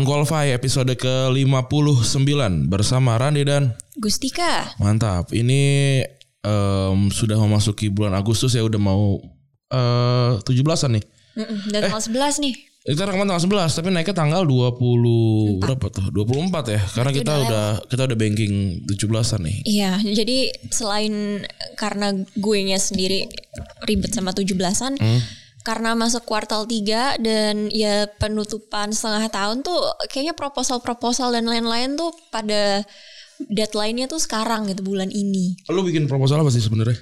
Unqualified episode ke-59 bersama Randy dan Gustika. mantap. Ini em, sudah memasuki bulan Agustus ya udah mau eh 17-an nih. Mm-mm, Dan tanggal 11 nih. Kita rekaman tanggal 11 tapi naiknya tanggal 20 berapa tuh? 24 ya. Karena kita udah udah kita udah banking 17-an nih. Iya, jadi selain karena gue nya sendiri ribet sama 17-an, karena masuk kuartal 3 dan ya penutupan setengah tahun tuh kayaknya proposal-proposal dan lain-lain tuh pada deadline-nya tuh sekarang gitu bulan ini. Lu bikin proposal apa sih sebenarnya?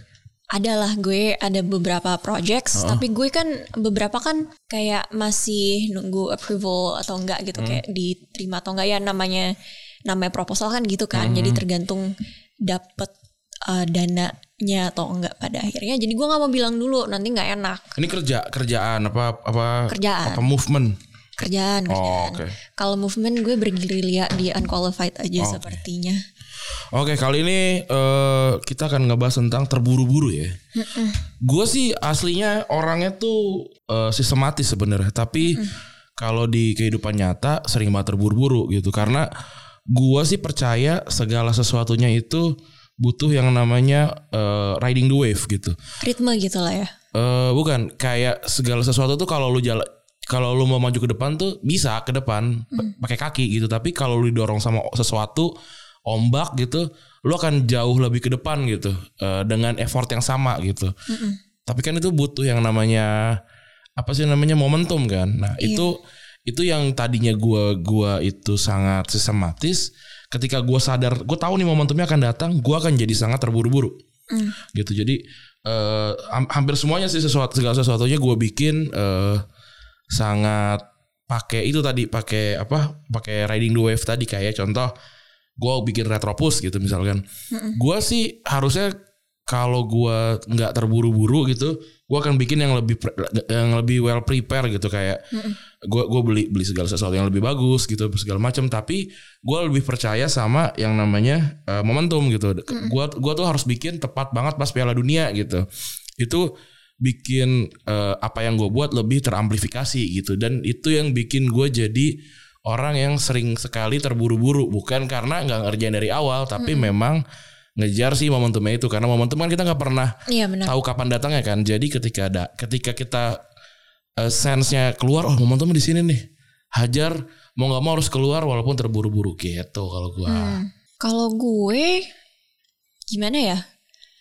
Adalah gue ada beberapa projects, tapi gue kan beberapa kan kayak masih nunggu approval atau enggak gitu kayak diterima atau enggak ya namanya namanya proposal kan gitu kan. Jadi tergantung dapet uh, dananya atau enggak pada akhirnya. Jadi gue nggak mau bilang dulu nanti nggak enak Ini kerja kerjaan apa apa Kerjaan. apa movement? kerjaan Oh, kerjaan. oke. Kalau movement gue bergerilya di unqualified aja sepertinya. Oke kali ini eh, kita akan ngebahas tentang terburu-buru ya. Gue sih aslinya orangnya tuh eh, sistematis sebenarnya, tapi kalau di kehidupan nyata sering banget terburu-buru gitu karena gue sih percaya segala sesuatunya itu butuh yang namanya eh, riding the wave gitu. Ritme gitu lah ya. Eh bukan kayak segala sesuatu tuh kalau lu jalan kalau lu mau maju ke depan tuh bisa ke depan p- pakai kaki gitu. Tapi kalau lu didorong sama sesuatu ombak gitu lu akan jauh lebih ke depan gitu eh, dengan effort yang sama gitu. Tapi kan itu butuh yang namanya apa sih namanya momentum kan. Nah itu itu yang tadinya gua gua itu sangat sistematis ketika gua sadar gue tahu nih momentumnya akan datang gua akan jadi sangat terburu-buru. Gitu. Jadi eh, ham- hampir semuanya sih sesuatu segala sesuatunya gue bikin eh, sangat pakai itu tadi pakai apa pakai riding the wave tadi. Kayak contoh gue bikin retropus gitu misalkan. Gue sih harusnya kalau gue nggak terburu-buru gitu gue akan bikin yang lebih yang lebih well prepare gitu kayak gue gue beli beli segala sesuatu yang lebih bagus gitu segala macam. Tapi gue lebih percaya sama yang namanya eh, momentum gitu. Gue gua tuh harus bikin tepat banget pas Piala Dunia gitu. Itu bikin eh, apa yang gue buat lebih teramplifikasi gitu. Dan itu yang bikin gue jadi orang yang sering sekali terburu-buru. Bukan karena nggak ngerjain dari awal tapi memang ngejar sih momentumnya itu karena momentum kan kita nggak pernah Iya benar. tahu kapan datangnya kan jadi ketika ada ketika kita eh, sense-nya keluar oh momentum di sini nih hajar mau nggak mau harus keluar walaupun terburu-buru gitu kalau gua Hmm. Kalau gue gimana ya?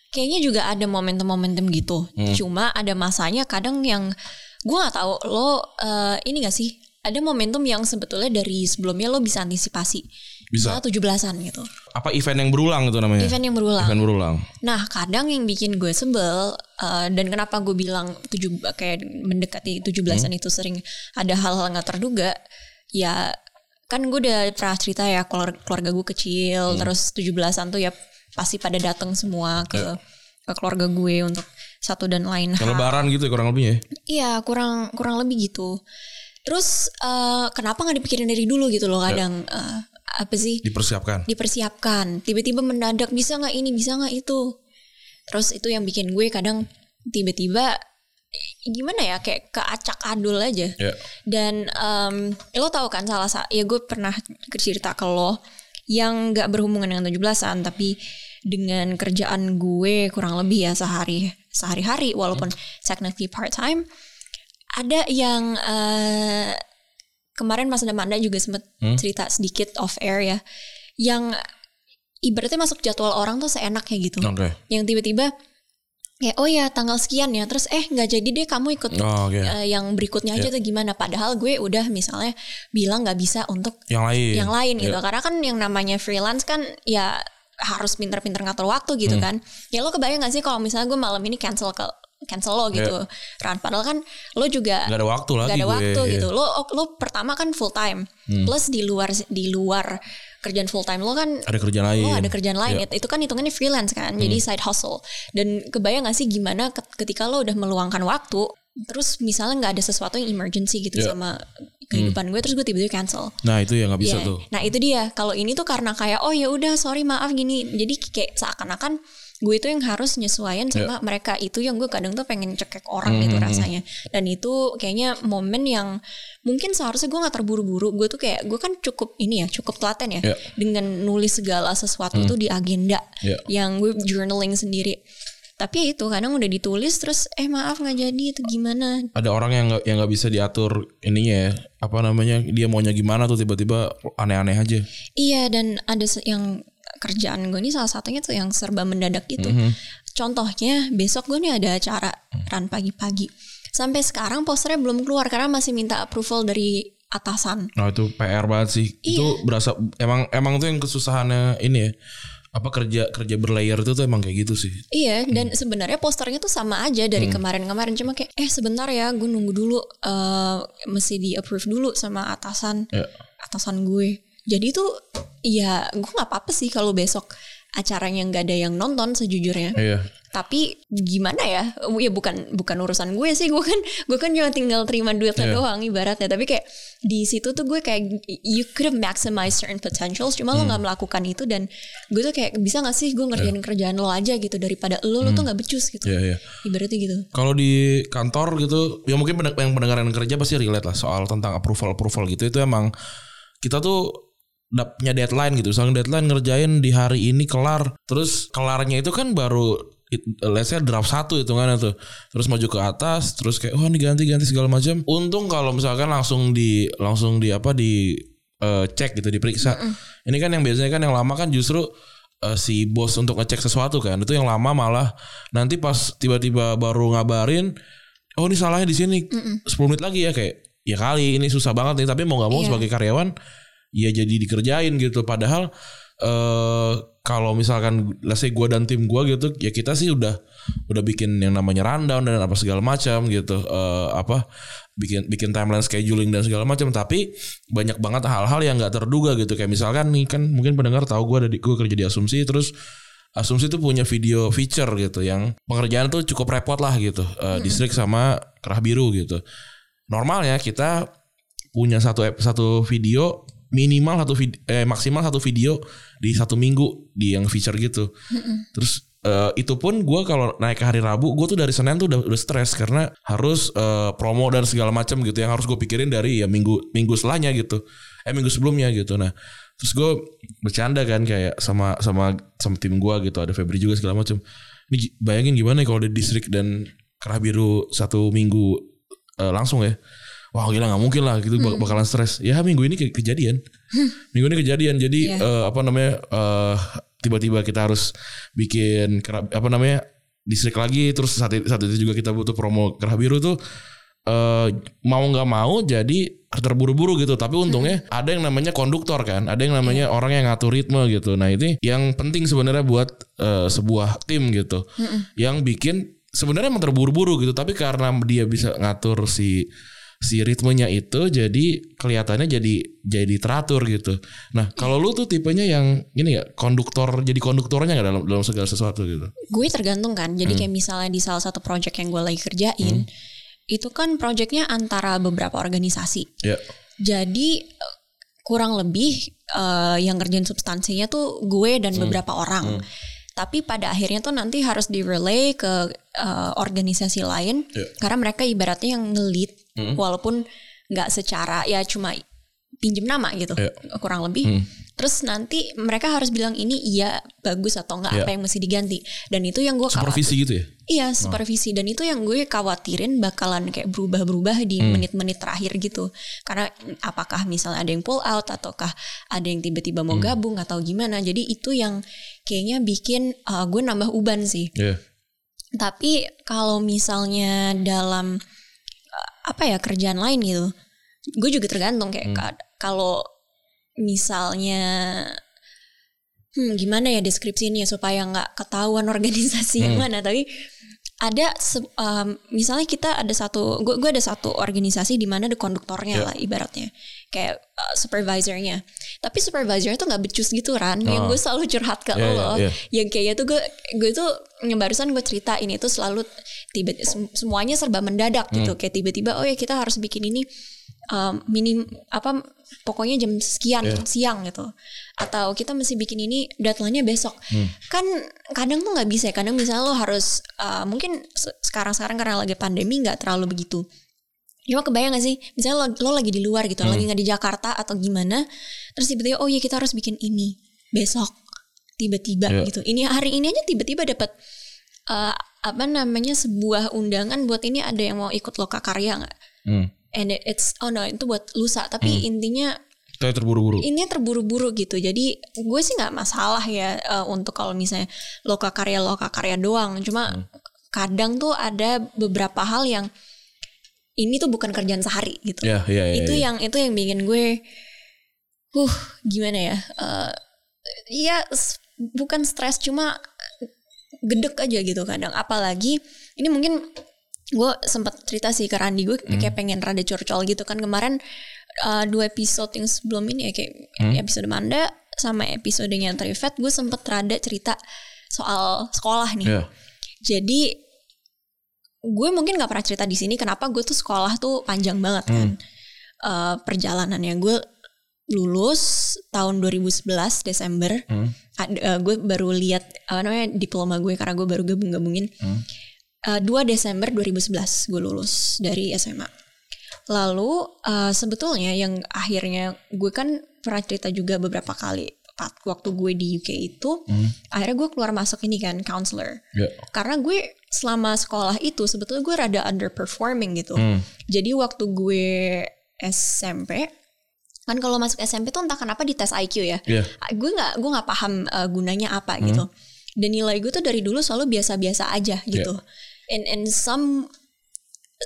Kayaknya juga ada momentum-momentum gitu. Hmm. Cuma ada masanya kadang yang gue nggak tahu lo eh, ini gak sih? Ada momentum yang sebetulnya dari sebelumnya lo bisa antisipasi. Bisa Misalnya 17-an gitu. apa event yang berulang itu namanya Event yang berulang. event berulang Nah, kadang yang bikin gue sebel eh, dan kenapa gue bilang tujuh kayak mendekati 17-an Hmm. itu sering ada hal-hal nggak terduga, ya kan gue udah pernah cerita ya keluarga, gue kecil, Hmm. terus 17-an tuh ya pasti pada datang semua ke ke keluarga gue untuk satu dan lain hal. lebaran gitu ya kurang lebihnya ya Iya, kurang kurang lebih gitu. Terus eh, kenapa nggak dipikirin dari dulu gitu loh kadang eh, apa sih? dipersiapkan. Dipersiapkan. Tiba-tiba mendadak bisa nggak ini? Bisa nggak itu? Terus itu yang bikin gue kadang tiba-tiba eh, gimana ya kayak keacak adul aja. Ya. Dan em, lo tahu kan salah satu ya gue pernah cerita ke lo yang nggak berhubungan dengan 17-an tapi dengan kerjaan gue kurang lebih ya sehari sehari-hari walaupun technically part time ada yang eh, kemarin Mas Damanda juga sempat cerita sedikit off air ya. Yang ibaratnya masuk jadwal orang tuh seenaknya gitu. Oke. Yang tiba-tiba kayak oh ya tanggal sekian ya. Terus eh nggak jadi deh kamu ikut Oh, oke. eh, yang berikutnya aja tuh gimana? Padahal gue udah misalnya bilang nggak bisa untuk Yang lain. yang lain gitu. Iya. karena kan yang namanya freelance kan ya harus pinter-pinter ngatur waktu gitu Hmm. kan. Ya lo kebayang gak sih kalau misalnya gue malam ini cancel ke cancel lo gitu Ran padahal kan lo juga. Nggak ada waktu lagi nggak ada gue, waktu iya. gitu lo lo pertama kan full time plus di luar di luar kerjaan full time lo kan Ada kerjaan lain. Oh ada kerjaan lain Iya. itu kan hitungannya freelance kan jadi side hustle dan kebayang gak sih gimana ke- ketika lo udah meluangkan waktu terus misalnya nggak ada sesuatu yang emergency gitu Iya. sama kehidupan gue terus gue tiba-tiba cancel Nah itu ya nggak bisa Iya. tuh. Nah itu dia. Kalau ini tuh karena kayak oh ya udah sorry maaf gini. Jadi kayak seakan-akan gue itu yang harus nyesuaiin Iya. sama mereka itu yang gue kadang tuh pengen cekek orang Hmm, gitu rasanya. Dan itu kayaknya momen yang mungkin seharusnya gue nggak terburu-buru. Gue tuh kayak gue kan cukup ini ya cukup telaten ya Iya. dengan nulis segala sesuatu tuh di agenda Iya. yang gue journaling sendiri. Tapi itu kadang udah ditulis terus eh maaf nggak jadi itu gimana Ada orang yang nggak yang nggak bisa diatur ininya ya. Apa namanya? Dia maunya gimana tuh tiba-tiba aneh-aneh aja. Iya dan ada yang kerjaan gue ini salah satunya tuh yang serba mendadak gitu. Mhm. Contohnya besok gue nih ada acara run pagi-pagi. Sampai sekarang posternya belum keluar karena masih minta approval dari atasan. Nah itu PR banget sih. Iya. Itu berasa emang emang tuh yang kesusahannya ini ya. Apa kerja kerja berlayer itu tuh emang kayak gitu sih. Iya dan sebenarnya posternya tuh sama aja dari kemarin-kemarin cuma kayak eh sebentar ya gue nunggu dulu eh mesti di approve dulu sama atasan Ya. atasan gue. Jadi tuh ya gue nggak apa-apa sih kalau besok acaranya nggak ada yang nonton sejujurnya. Iya. tapi gimana ya ya bukan bukan urusan gue sih gue kan gue kan cuma tinggal terima duitnya Iya. doang ibaratnya tapi kayak di situ tuh gue kayak you could have maximize certain potentials cuma lo Hmm. nggak melakukan itu dan gue tuh kayak bisa gak sih gue ngerjain kerjaan lo aja gitu daripada lo lo tuh nggak becus gitu Iya iya. ibaratnya gitu Kalau di kantor gitu, ya mungkin yang pendengaran kerja pasti relate lah soal tentang approval approval gitu itu emang kita tuh punya deadline gitu. Misalnya deadline ngerjain di hari ini kelar, terus kelarnya itu kan baru it, let's say draft satu hitungannya tuh. Terus maju ke atas terus kayak oh ini ganti ganti segala macam. Untung kalau misalkan langsung di langsung di apa di eh, cek gitu diperiksa. Ini kan yang biasanya kan yang lama kan justru eh, si bos untuk ngecek sesuatu kan. Itu yang lama malah nanti pas tiba-tiba baru ngabarin oh ini salahnya di sini. 10 menit lagi ya kayak ya kali ini susah banget nih tapi mau nggak mau Iya. sebagai karyawan ya jadi dikerjain gitu. Padahal eh kalau misalkan let's say gue dan tim gue gitu ya kita sih udah udah bikin yang namanya rundown dan apa segala macam gitu. Eh apa bikin bikin timeline scheduling dan segala macam. Tapi banyak banget hal-hal yang nggak terduga gitu. Kayak misalkan nih kan mungkin pendengar tahu gue ada di gue kerja di asumsi terus Asumsi itu punya video feature gitu yang pengerjaan tuh cukup repot lah gitu. Eh, Distrik sama kerah biru gitu. Normalnya kita punya satu satu video minimal satu vid- eh, maksimal satu video di satu minggu di yang feature gitu. Terus eh, itu pun gue kalau naik ke hari Rabu gue tuh dari Senin tuh udah udah stres karena harus eh, promo dan segala macam gitu yang harus gue pikirin dari ya minggu minggu setelahnya gitu. Eh minggu sebelumnya gitu. Nah terus gue bercanda kan kayak sama sama sama tim gue gitu ada Febri juga segala macam. Ini gi- bayangin gimana ya kalau di distrik dan kerah biru satu minggu eh, langsung ya. Wah gila nggak mungkin lah gitu bak- bakalan stres. Ya minggu ini ke- kejadian. Minggu ini kejadian. Jadi Iya. eh, apa namanya eh, tiba-tiba kita harus bikin kerah, apa namanya distrik lagi. Terus saat itu, saat itu juga kita butuh promo kerah biru tuh eh, mau nggak mau jadi terburu-buru gitu. Tapi untungnya ada yang namanya konduktor kan. Ada yang namanya orang yang ngatur ritme gitu. Nah ini yang penting sebenarnya buat eh, sebuah tim gitu. Yang bikin sebenarnya emang terburu-buru gitu. Tapi karena dia bisa ngatur si si ritmenya itu jadi kelihatannya jadi jadi teratur gitu. Nah kalau lu tuh tipenya yang ini ya konduktor jadi konduktornya nggak dalam dalam segala sesuatu gitu. gue tergantung kan. Jadi kayak misalnya di salah satu project yang gue lagi kerjain itu kan projectnya antara beberapa organisasi. Ya. jadi kurang lebih eh, yang ngerjain substansinya tuh gue dan beberapa orang tapi pada akhirnya tuh nanti harus di relay ke eh, organisasi lain Ya. karena mereka ibaratnya yang ngelit walaupun nggak secara ya cuma pinjem nama gitu Ya. kurang lebih. Terus nanti mereka harus bilang ini iya bagus atau enggak Ya. apa yang mesti diganti. Dan itu yang gue Supervisi gitu ya. Iya supervisi. Dan itu yang gue khawatirin bakalan kayak berubah-berubah di menit-menit terakhir gitu. Karena apakah misalnya ada yang pull out ataukah ada yang tiba-tiba mau gabung atau gimana. Jadi itu yang kayaknya bikin uh, gue nambah uban sih. Iya. Tapi kalau misalnya dalam uh, apa ya kerjaan lain gitu, gue juga tergantung kayak ka- kalau misalnya hmm, gimana ya deskripsinya supaya nggak ketahuan organisasi yang mana. Tapi ada um, misalnya kita ada satu gue gue ada satu organisasi di mana ada konduktornya Ya. lah ibaratnya kayak uh, supervisornya tapi supervisornya tuh nggak becus gitu ran yang Oh. gue selalu curhat ke Ya, ya, lo ya. yang kayaknya tuh gue gue tuh yang barusan gue cerita ini tuh selalu tiba sem- semuanya serba mendadak gitu kayak tiba-tiba oh ya kita harus bikin ini um, minim apa pokoknya jam sekian Yeah. siang gitu atau kita mesti bikin ini deadline-nya besok. Kan kadang tuh nggak bisa ya kadang misalnya lo harus uh, mungkin se- sekarang-sekarang karena lagi pandemi nggak terlalu begitu. Cuma kebayang gak sih Misalnya lo, lo lagi di luar gitu Lagi gak di Jakarta atau gimana Terus tiba-tiba Oh iya kita harus bikin ini Besok Tiba-tiba Iya. gitu. Ini hari ini aja tiba-tiba dapat uh, Apa namanya Sebuah undangan buat ini Ada yang mau ikut loka karya gak Hmm. And it- it's Oh no itu buat lusa. Tapi intinya Kayak terburu-buru. ini terburu-buru gitu. Jadi gue sih nggak masalah ya eh, untuk kalau misalnya loka karya loka karya doang. Cuma kadang tuh ada beberapa hal yang ini tuh bukan kerjaan sehari gitu. Ya, ya, ya. itu ya. yang itu yang bikin gue huh gimana ya? Eh ya bukan stres cuma gedek aja gitu kadang. Apalagi ini mungkin gue sempat cerita sih ke Randi. Gue kayak pengen rada curcol gitu kan. Kemarin eh, dua episode yang sebelum ini ya kayak episode Manda sama episodenya Trifet gue sempet rada cerita soal sekolah nih. Ya. jadi gue mungkin nggak pernah cerita di sini kenapa gue tuh sekolah tuh panjang banget kan. Eh, perjalanannya gue lulus tahun 2011 Desember. Hmm. Ad- eh, gue baru lihat apa namanya diploma gue karena gue baru gabung-gabungin. Hmm. Eh, 2 Desember 2011 gue lulus dari SMA lalu eh, sebetulnya yang akhirnya gue kan pernah cerita juga beberapa kali waktu gue di UK itu Hmm. akhirnya gue keluar masuk ini kan counselor Ya. karena gue selama sekolah itu sebetulnya gue rada underperforming gitu. Hmm. Jadi waktu gue SMP kan kalau masuk SMP tuh entah kenapa di tes IQ ya. Ya. Gue nggak gue nggak paham uh, gunanya apa gitu. Dan nilai gue tuh dari dulu selalu biasa-biasa aja gitu. In in some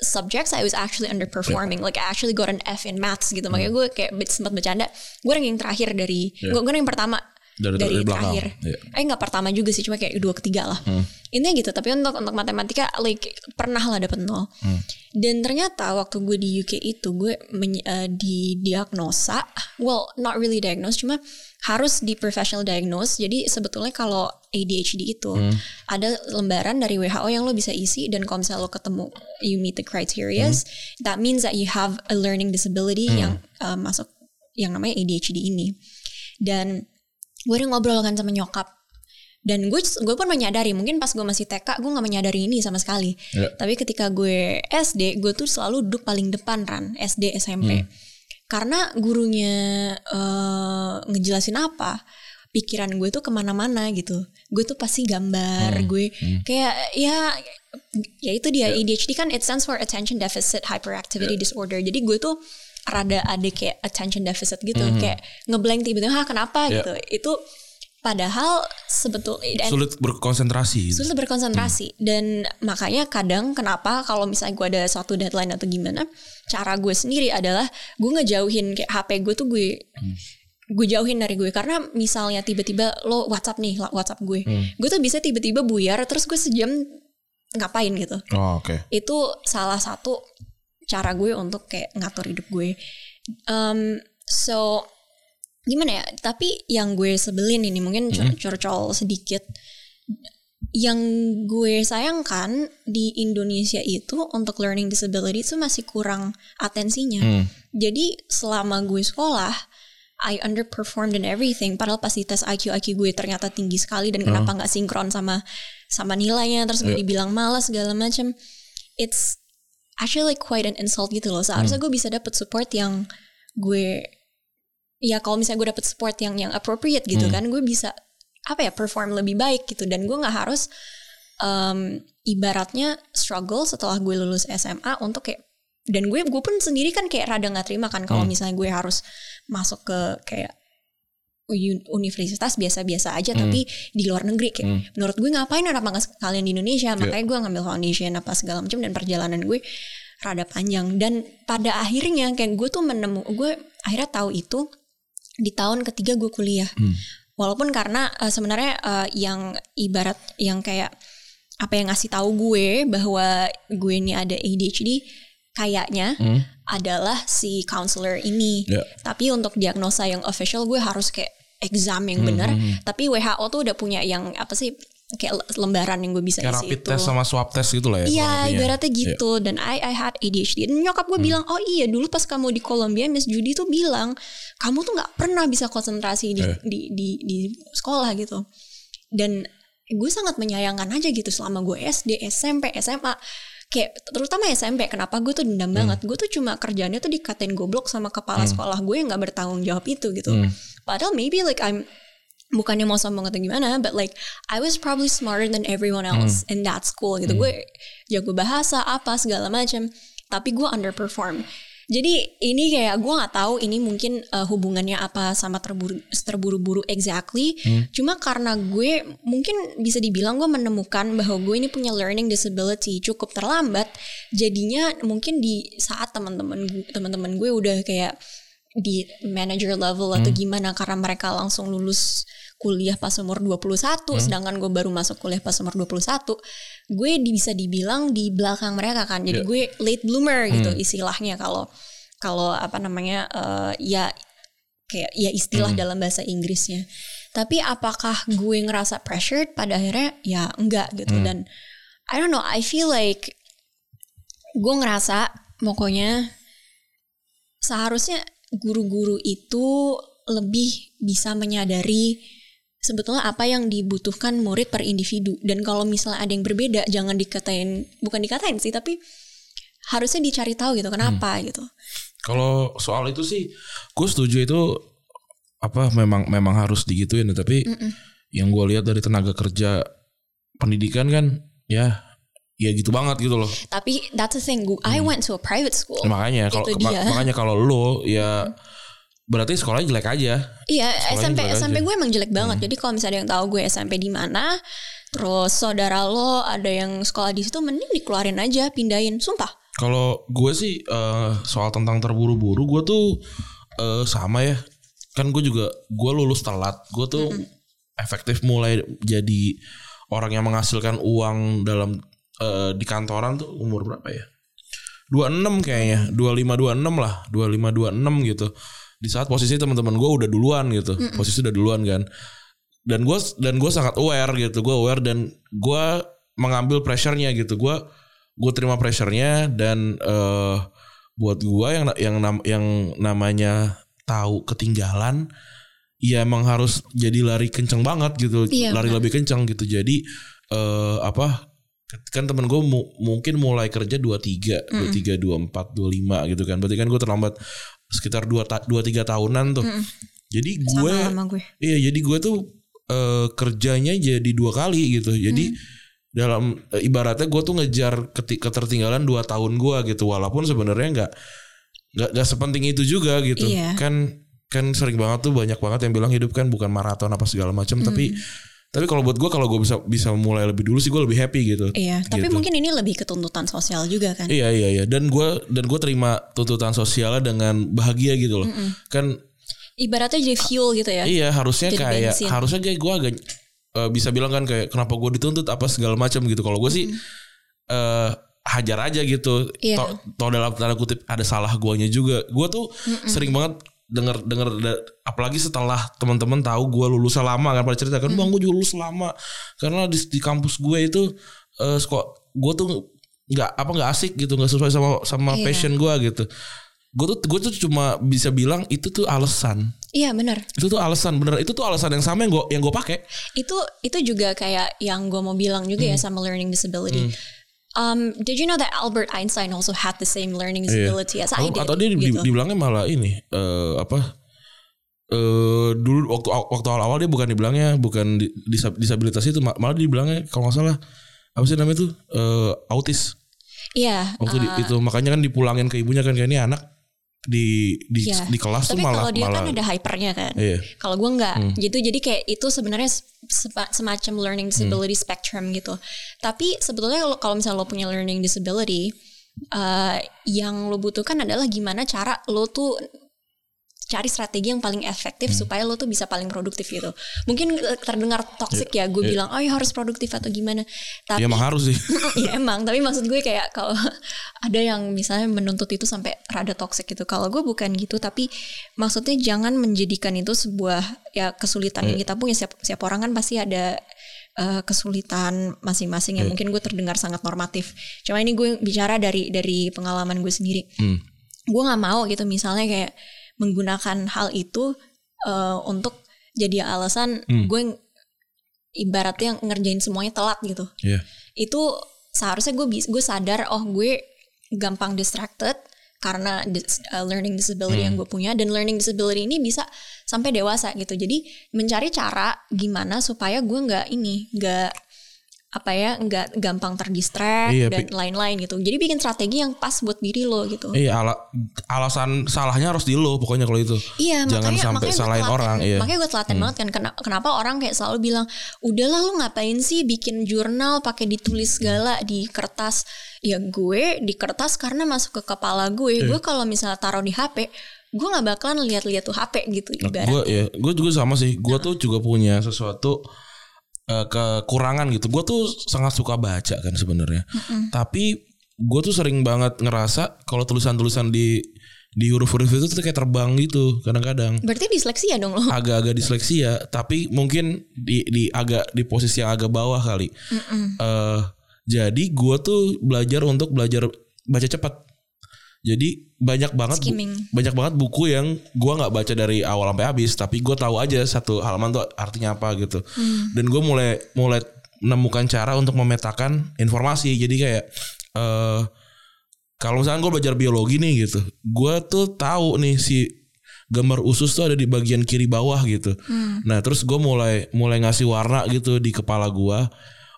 subjects I was actually underperforming. Like I actually got an F in maths gitu. Makanya gue kayak sempat bercanda. Gue ranking terakhir dari Yeah. gue gue ranking pertama Dari- dari, dari belakang. terakhir. Iya. Eh nggak pertama juga sih, cuma kayak dua ketiga lah. Hmm. Intinya gitu. Tapi untuk untuk matematika, like pernah lah dapet nol. Hmm. Dan ternyata waktu gue di UK itu gue men- eh, didiagnosa, well not really diagnose, cuma harus di professional diagnose. Jadi sebetulnya kalau ADHD itu Hmm. ada lembaran dari WHO yang lo bisa isi dan kalau misalnya lo ketemu you meet the criteria, Hmm. that means that you have a learning disability yang eh, masuk yang namanya ADHD ini. Dan gue udah ngobrol kan sama nyokap. Dan gue gue pun menyadari mungkin pas gue masih TK gue nggak menyadari ini sama sekali. Ya. tapi ketika gue SD gue tuh selalu duduk paling depan ran SD SMP karena gurunya eh, ngejelasin apa pikiran gue tuh ke mana-mana gitu. Gue tuh pasti gambar gue kayak ya ya itu dia ADHD kan it stands for attention deficit hyperactivity disorder. Jadi gue tuh rada ada kayak attention deficit gitu kayak ngeblank tiba-tiba "Hah, kenapa? Ya. gitu. Itu padahal sebetulnya Sulit berkonsentrasi. sulit berkonsentrasi. Dan makanya kadang kenapa kalau misalnya gue ada suatu deadline atau gimana cara gue sendiri adalah gue ngejauhin kayak HP gue tuh gue gue jauhin dari gue karena misalnya tiba-tiba lo WhatsApp nih WhatsApp gue gue tuh bisa tiba-tiba buyar terus gue sejam ngapain gitu. Oh, oke. itu salah satu cara gue untuk kayak ngatur hidup gue. Um, so gimana ya? Tapi yang gue sebelin ini mungkin cur- curcol sedikit. Yang gue sayangkan di Indonesia itu untuk learning disability itu masih kurang atensinya. Hmm. jadi selama gue sekolah I underperformed in everything. Padahal pas di tes IQ IQ gue ternyata tinggi sekali dan kenapa nggak sinkron sama sama nilainya terus gue Yeah. dibilang malas segala macam it's actually quite an insult gitu loh. Seharusnya gue bisa dapet support yang gue ya kalau misalnya gue dapet support yang yang appropriate gitu kan gue bisa apa ya perform lebih baik gitu. Dan gue nggak harus um, ibaratnya struggle setelah gue lulus SMA untuk kayak dan gue gue pun sendiri kan kayak rada nggak terima kan kalau misalnya gue harus masuk ke kayak universitas biasa-biasa aja tapi di luar negeri kayak menurut gue ngapain kenapa nggak sekalian di Indonesia? Makanya gue ngambil foundation apa segala macam dan perjalanan gue rada panjang. Dan pada akhirnya kayak gue tuh menemu gue akhirnya tahu itu di tahun ketiga gue kuliah. Walaupun karena eh, sebenarnya eh, yang ibarat yang kayak apa yang ngasih tahu gue bahwa gue ini ada ADHD kayaknya adalah si counselor ini. Ya. Tapi untuk diagnosa yang official gue harus kayak exam yang benar. Tapi WHO tuh udah punya yang apa sih kayak le- lembaran yang gue bisa Kayak isi rapid itu. test sama swab test gitu lah ya. Iya, ibaratnya gitu. Dan I I had ADHD. Dan nyokap gue bilang, oh iya dulu pas kamu di Columbia, Miss Judy tuh bilang, kamu tuh nggak pernah bisa konsentrasi di, Eh. di, di, di sekolah gitu. Dan gue sangat menyayangkan aja gitu selama gue SD, SMP, SMA. Kayak terutama SMP, kenapa gue tuh dendam banget. Gue tuh cuma kerjanya tuh dikatain goblok sama kepala sekolah gue yang gak bertanggung jawab itu gitu. Padahal maybe like I'm bukannya mau sombong atau gimana, but like I was probably smarter than everyone else in that school gitu. Gue jago bahasa apa segala macam, tapi gue underperform. Jadi ini kayak gue nggak tahu ini mungkin uh, hubungannya apa sama terburu terburu-buru exactly. Cuma karena gue mungkin bisa dibilang gue menemukan bahwa gue ini punya learning disability cukup terlambat. Jadinya mungkin di saat teman-teman gue teman-teman gue udah kayak di manager level atau gimana karena mereka langsung lulus kuliah pas umur 21 sedangkan gue baru masuk kuliah pas umur 21 gue bisa dibilang di belakang mereka kan. Jadi gue late bloomer gitu istilahnya kalau kalau apa namanya eh, ya kayak ya istilah dalam bahasa Inggrisnya. Tapi apakah gue ngerasa pressured pada akhirnya? Ya enggak gitu. Dan I don't know I feel like gue ngerasa pokoknya seharusnya guru-guru itu lebih bisa menyadari sebetulnya apa yang dibutuhkan murid per individu. Dan kalau misalnya ada yang berbeda jangan dikatain bukan dikatain sih tapi harusnya dicari tahu gitu kenapa gitu. Kalau soal itu sih, gue setuju itu apa memang memang harus digituin. Tapi yang gue lihat dari tenaga kerja pendidikan kan, ya ya gitu banget gitu loh. tapi that's the thing I went to a private school. Makanya kalau Itu ma- dia. makanya kalau lo ya berarti sekolahnya jelek aja. Iya, Sekolahnya SMP SMP aja. gue emang jelek banget. Jadi kalau misalnya ada yang tahu gue SMP di mana, terus saudara lo ada yang sekolah di situ, mending dikeluarin aja, pindahin. Sumpah. Kalau gue sih eh, soal tentang terburu-buru, gue tuh eh, sama ya. Kan gue juga gue lulus telat. Gue tuh efektif mulai jadi orang yang menghasilkan uang dalam eh, di kantoran tuh umur berapa ya? 26 kayaknya, 25 26 lah, 25 26 gitu. Di saat posisi teman-teman gue udah duluan gitu. Posisi udah duluan kan. Dan gue dan gue sangat aware gitu. Gue aware dan gue mengambil pressure-nya gitu. Gue gue terima pressure-nya dan eh buat gue yang yang yang namanya tahu ketinggalan ya emang harus jadi lari kenceng banget gitu Iya, lari lebih kenceng gitu jadi eh apa kan temen gue mu- mungkin mulai kerja 23 23 24 25 gitu kan berarti kan gue terlambat sekitar 2 ta 2 3 tahunan tuh jadi gue Sama sama gue. Iya jadi gue tuh eh, kerjanya jadi dua kali gitu. Jadi dalam eh, ibaratnya gue tuh ngejar ketertinggalan dua tahun gue gitu. Walaupun sebenarnya nggak nggak nggak sepenting itu juga gitu. Iya. Kan kan sering banget tuh banyak banget yang bilang hidup kan bukan maraton apa segala macam. Tapi tapi kalau buat gue kalau gue bisa bisa mulai lebih dulu sih gue lebih happy gitu. Iya, tapi Gitu. mungkin ini lebih ke tuntutan sosial juga kan. Iya iya iya dan gue dan gue terima tuntutan sosialnya dengan bahagia gitu loh. Kan Ibaratnya jadi fuel gitu ya. Iya harusnya Jadi kayak bensin. harusnya kayak gue agak eh, bisa bilang kan kayak kenapa gue dituntut apa segala macam gitu. Kalau gue sih eh hajar aja gitu. Iya. Toh, toh dalam tanda kutip ada salah guanya juga. Gue tuh sering banget denger denger apalagi setelah teman-teman tahu gue lulus lama kan pada cerita kan bang gue juga lulus lama. Karena di, di kampus gue itu eh kok gue tuh nggak apa nggak asik gitu nggak sesuai sama sama Iya. passion gue gitu. Gue tuh gue tuh cuma bisa bilang itu tuh alasan. Iya benar. itu tuh alasan bener. Itu tuh alasan yang sama yang gue yang gue pakai. Itu itu juga kayak yang gue mau bilang juga ya sama learning disability. Um, did you know that Albert Einstein also had the same learning disability as I did? atau dia di- gitu. dibilangnya malah ini eh apa eh dulu waktu waktu awal-awal dia bukan dibilangnya bukan di- disab- disabilitas itu ma- malah dibilangnya kalau nggak salah apa sih namanya tuh eh autis Iya. waktu di- uh, itu makanya kan dipulangin ke ibunya kan kayak ini anak di di Iya. di kelas tuh Tapi malah kalau dia malah kan ada hypernya kan. Iya. Kalau gue nggak, gitu. Jadi kayak itu sebenarnya semacam learning disability spectrum gitu. Tapi sebetulnya kalau kalau misalnya lo punya learning disability, eh, yang lo butuhkan adalah gimana cara lo tuh cari strategi yang paling efektif supaya lo tuh bisa paling produktif gitu. Mungkin eh, terdengar toxic ya, gue bilang, oh ya harus produktif atau gimana. Tapi ya emang harus sih. Ya emang. Tapi maksud gue kayak kalau ada yang misalnya menuntut itu sampai rada toxic gitu. Kalau gue bukan gitu tapi maksudnya jangan menjadikan itu sebuah ya kesulitan yang kita punya. Siap siap orang kan pasti ada eh, kesulitan masing-masing yang mungkin gue terdengar sangat normatif. Cuma ini gue bicara dari dari pengalaman gue sendiri. Hmm. gue nggak mau gitu misalnya kayak menggunakan hal itu eh, untuk jadi alasan gue ibaratnya ngerjain semuanya telat gitu. Iya. itu seharusnya gue bis- gue sadar oh gue gampang distracted karena dis- uh, learning disability yang gue punya dan learning disability ini bisa sampai dewasa gitu. Jadi mencari cara gimana supaya gue nggak ini nggak apa ya nggak gampang terdistract Iya, dan lain-lain gitu jadi bikin strategi yang pas buat diri lo gitu Iya ala, alasan salahnya harus di lo pokoknya kalau itu. Iya, Jangan makanya, sampai makanya salahin telaten. orang, iya. Makanya gue telaten banget kan Kena- kenapa orang kayak selalu bilang, "Udahlah lu ngapain sih bikin jurnal pakai ditulis segala di kertas?" Ya gue di kertas karena masuk ke kepala gue. Iya. Gue kalau misalnya taruh di HP, gue nggak bakalan lihat-lihat tuh HP gitu ibarat. Gue ya, gue juga sama sih. Gue tuh juga punya sesuatu eh, kekurangan gitu. Gue tuh sangat suka baca kan sebenarnya. Tapi gue tuh sering banget ngerasa kalau tulisan-tulisan di di huruf-huruf itu tuh kayak terbang gitu kadang-kadang. Berarti disleksia dong lo. agak-agak disleksia tapi mungkin di di agak di posisi yang agak bawah kali. Eh, jadi gue tuh belajar untuk belajar baca cepat. Jadi banyak banget bu- banyak banget buku yang gue nggak baca dari awal sampai habis, tapi gue tahu aja satu halaman tuh artinya apa gitu. Dan gue mulai mulai menemukan cara untuk memetakan informasi. Jadi kayak eh kalau misalnya gue belajar biologi nih gitu, gue tuh tahu nih si gambar usus tuh ada di bagian kiri bawah gitu. Nah terus gue mulai mulai ngasih warna gitu di kepala gue.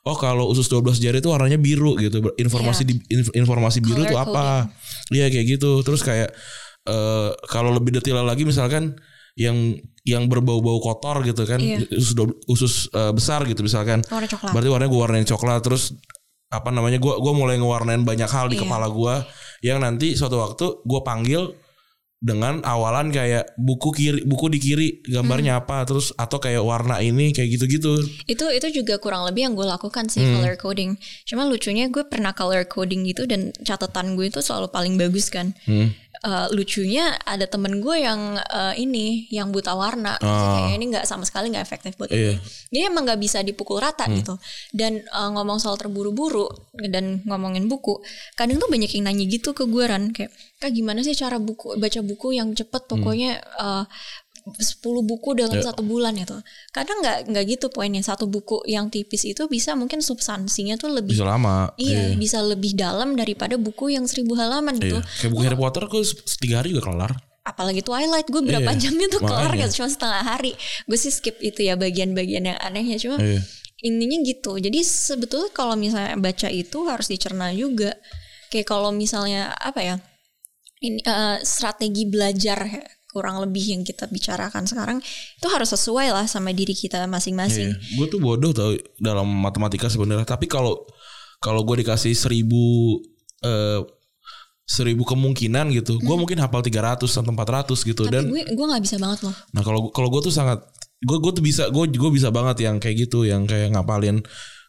Oh kalau usus 12 jari itu warnanya biru gitu. Informasi Iya. di inf- informasi biru tuh apa? Iya kayak gitu. Terus kayak eh kalau lebih detail lagi misalkan yang yang berbau-bau kotor gitu kan Iya. usus usus eh, besar gitu misalkan. Warna coklat. Berarti warnanya gue warnain coklat terus apa namanya gue gua mulai ngewarnain banyak hal di Iya. kepala gue yang nanti suatu waktu gue panggil dengan awalan kayak buku kiri buku di kiri gambarnya Hmm. apa terus atau kayak warna ini kayak gitu-gitu Itu itu juga kurang lebih yang gue lakukan sih Hmm. color coding. Cuma lucunya gue pernah color coding gitu dan catatan gue itu selalu paling bagus kan. Hmm. Eh, lucunya ada temen gue yang eh, ini yang buta warna, Maksudnya kayak ini nggak sama sekali nggak efektif buat Ah. Iya. dia. Emang nggak bisa dipukul rata Hmm. gitu. Dan eh, ngomong soal terburu-buru dan ngomongin buku, kadang tuh banyak yang nanya gitu ke gue kan kayak, kak gimana sih cara buku baca buku yang cepet Hmm. pokoknya eh, 10 buku dalam Ya. satu bulan gitu. Kadang nggak nggak gitu poinnya. Satu buku yang tipis itu bisa mungkin substansinya tuh lebih bisa lama Iya, bisa lebih dalam daripada buku yang seribu halaman gitu. Iya. kayak buku Harry Potter gue tiga hari juga kelar Apalagi Twilight, gue berapa Iya, jamnya tuh kelar gitu, cuma setengah hari. Gue sih skip itu ya bagian-bagian yang anehnya. Cuma Iya. intinya gitu. Jadi sebetulnya kalau misalnya baca itu harus dicerna juga. Kayak kalau misalnya apa ya, ini eh, strategi belajar kurang lebih yang kita bicarakan sekarang itu harus sesuai lah sama diri kita masing-masing. Iya. Gue tuh bodoh tau dalam matematika sebenarnya. Tapi kalau kalau gue dikasih seribu eh, seribu kemungkinan gitu, gue mungkin hafal 300 atau 400 gitu. Hmm. Tapi Dan gue gue nggak bisa banget loh. nah kalau kalau gue tuh sangat gue gue tuh bisa gue gue bisa banget yang kayak gitu, yang kayak ngapalin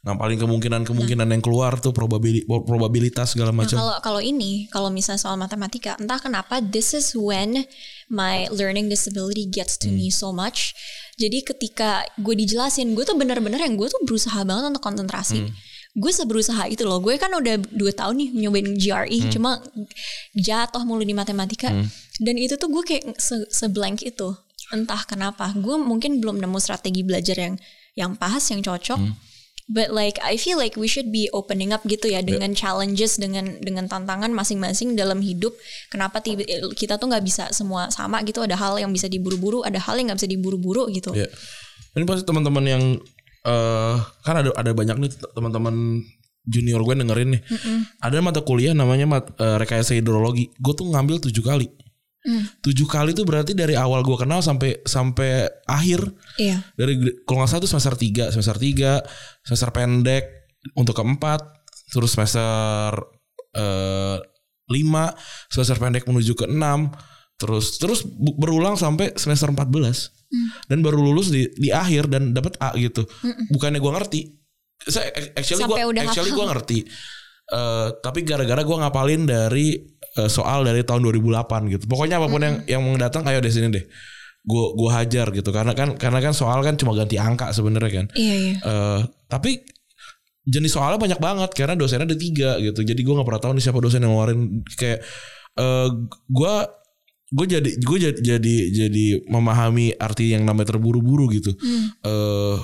ngapalin kemungkinan-kemungkinan yang keluar tuh probabili, probabilitas segala Nah, macam. kalau kalau ini, kalau misalnya soal matematika, entah kenapa this is when my learning disability gets to me so much. Jadi ketika gue dijelasin, gue tuh bener-bener yang gue tuh berusaha banget untuk konsentrasi. Gue seberusaha itu loh. Gue kan udah dua tahun nih nyobain GRE, cuma jatuh mulu di matematika. Dan itu tuh gue kayak se seblank itu. Entah kenapa. Gue mungkin belum nemu strategi belajar yang yang pas, yang cocok. But like I feel like we should be opening up gitu ya dengan challenges dengan dengan tantangan masing-masing dalam hidup. Kenapa tiba- kita tuh nggak bisa semua sama gitu? Ada hal yang bisa diburu-buru, ada hal yang nggak bisa diburu-buru gitu. Ya. Ini pasti teman-teman yang eh kan ada ada banyak nih teman-teman junior gue dengerin nih. Ada mata kuliah namanya mat, eh, rekayasa hidrologi. Gue tuh ngambil tujuh kali. Tujuh kali itu berarti dari awal gue kenal sampai sampai akhir. Iya. Dari kalau nggak salah itu semester 3, semester 3, semester pendek untuk keempat, terus semester eh, 5, semester pendek menuju ke 6, terus terus berulang sampai semester 14. Dan baru lulus di di akhir dan dapat A gitu. Bukannya gue ngerti. Saya actually gue actually gue ngerti. Eh, tapi gara-gara gue ngapalin dari eh, soal dari tahun 2008 gitu. Pokoknya apa pun yang yang mau datang ayo deh sini deh. Gue gua hajar gitu karena kan karena kan soal kan cuma ganti angka sebenarnya kan. Iya iya. Eh, tapi jenis soalnya banyak banget karena dosennya ada tiga gitu. Jadi gue nggak pernah tahu nih siapa dosen yang ngeluarin kayak eh gue gue jadi gue jadi jadi jadi memahami arti yang namanya terburu-buru gitu. Eh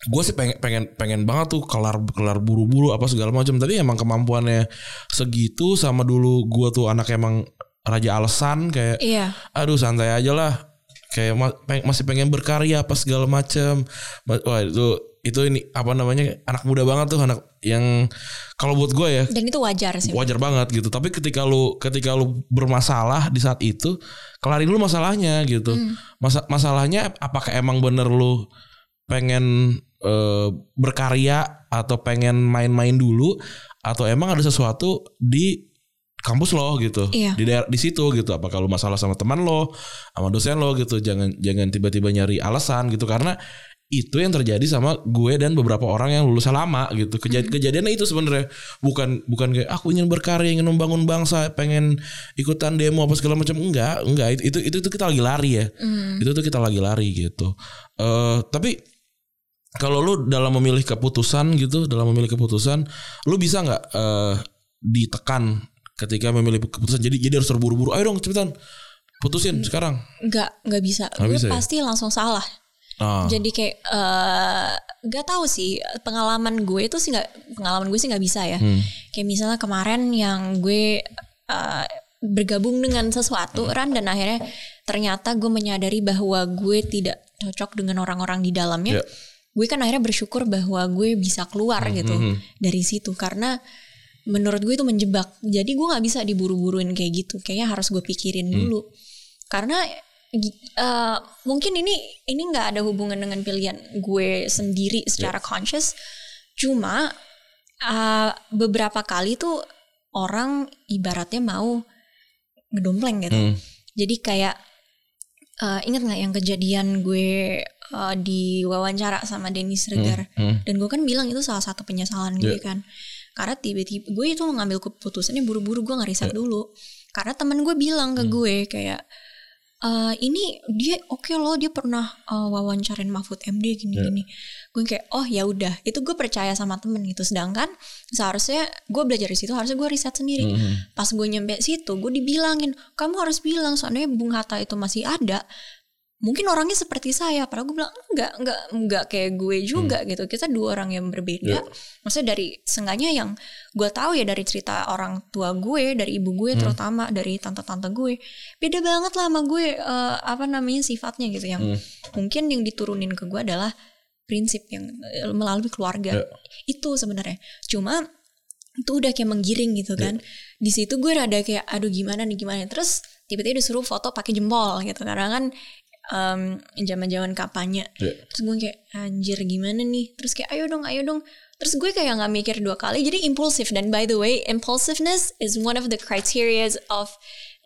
gue sih pengen pengen pengen banget tuh kelar kelar buru-buru apa segala macam. Tapi emang kemampuannya segitu sama dulu gue tuh anak emang raja alasan kayak Iya. aduh santai aja lah. Kayak ma- peng- masih pengen berkarya apa segala macam. Ma- wah itu itu ini apa namanya anak muda banget tuh anak yang kalau buat gue ya Dan itu wajar sih. wajar banget gitu. Tapi ketika lu ketika lu bermasalah di saat itu kelarin dulu masalahnya gitu. Masa masalahnya apakah emang bener lu pengen eh, berkarya atau pengen main-main dulu atau emang ada sesuatu di kampus lo gitu. Iya. di daerah di situ gitu. Apa kalau masalah sama teman lo sama dosen lo gitu. Jangan jangan tiba-tiba nyari alasan gitu. Karena itu yang terjadi sama gue dan beberapa orang yang lulus lama gitu. Kejad kejadiannya itu sebenarnya. Bukan bukan kayak aku ingin berkarya ingin membangun bangsa pengen ikutan demo apa segala macam. Enggak enggak. Itu itu itu, itu kita lagi lari ya. Itu tuh kita lagi lari gitu. Eh tapi kalau lu dalam memilih keputusan gitu dalam memilih keputusan lu bisa nggak eh, ditekan ketika memilih keputusan jadi jadi harus terburu-buru ayo dong cepetan putusin sekarang Nggak nggak bisa. Nggak gue bisa ya? pasti langsung salah. ah Jadi kayak eh, nggak tahu sih pengalaman gue itu sih nggak pengalaman gue sih nggak bisa ya. Hmm. Kayak misalnya kemarin yang gue eh, bergabung dengan sesuatu Hmm. Ran dan akhirnya ternyata gue menyadari bahwa gue tidak cocok dengan orang-orang di dalamnya. Ya. Gue kan akhirnya bersyukur bahwa gue bisa keluar Hmm, gitu dari situ karena menurut gue itu menjebak. Jadi gue nggak bisa diburu-buruin kayak gitu. Kayaknya harus gue pikirin Hmm. dulu. Karena eh, mungkin ini ini nggak ada hubungan dengan pilihan gue sendiri secara conscious. Cuma eh, beberapa kali tuh orang ibaratnya mau ngedompleng gitu. Hmm. Jadi kayak eh, ingat nggak yang kejadian gue eh, di wawancara sama Dennis Regar. hmm. dan gue kan bilang itu salah satu penyesalan gue Yeah. kan. Karena tiba-tiba gue itu mengambil keputusannya buru-buru gue ngeriset Yeah. dulu. Karena teman gue bilang ke gue kayak "Eh, ini dia oke loh dia pernah eh, wawancarain Mahfud MD gini-gini. Gue kayak oh ya udah. Itu gue percaya sama temen gitu. Sedangkan seharusnya gue belajar di situ harusnya gue riset sendiri. Hmm. pas gue nyampe situ gue dibilangin kamu harus bilang soalnya Bung Hatta itu masih ada mungkin orangnya seperti saya padahal gue bilang enggak enggak enggak kayak gue juga gitu. Kita dua orang yang berbeda. Maksudnya dari sengganya yang gue tahu ya dari cerita orang tua gue dari ibu gue terutama dari tante-tante gue beda banget lah sama gue eh, apa namanya sifatnya gitu. Yang mungkin yang diturunin ke gue adalah prinsip yang eh, melalui keluarga. Ya. itu sebenarnya. Cuma itu udah kayak menggiring gitu kan. Di situ gue rada kayak aduh gimana nih gimana terus tiba-tiba disuruh foto pakai jempol gitu. Karena kan em, zaman-zaman kampanye Ya. terus gue kayak anjir gimana nih? Terus kayak ayo dong ayo dong. Terus gue kayak nggak mikir dua kali jadi impulsif. Dan by the way impulsiveness is one of the criteria of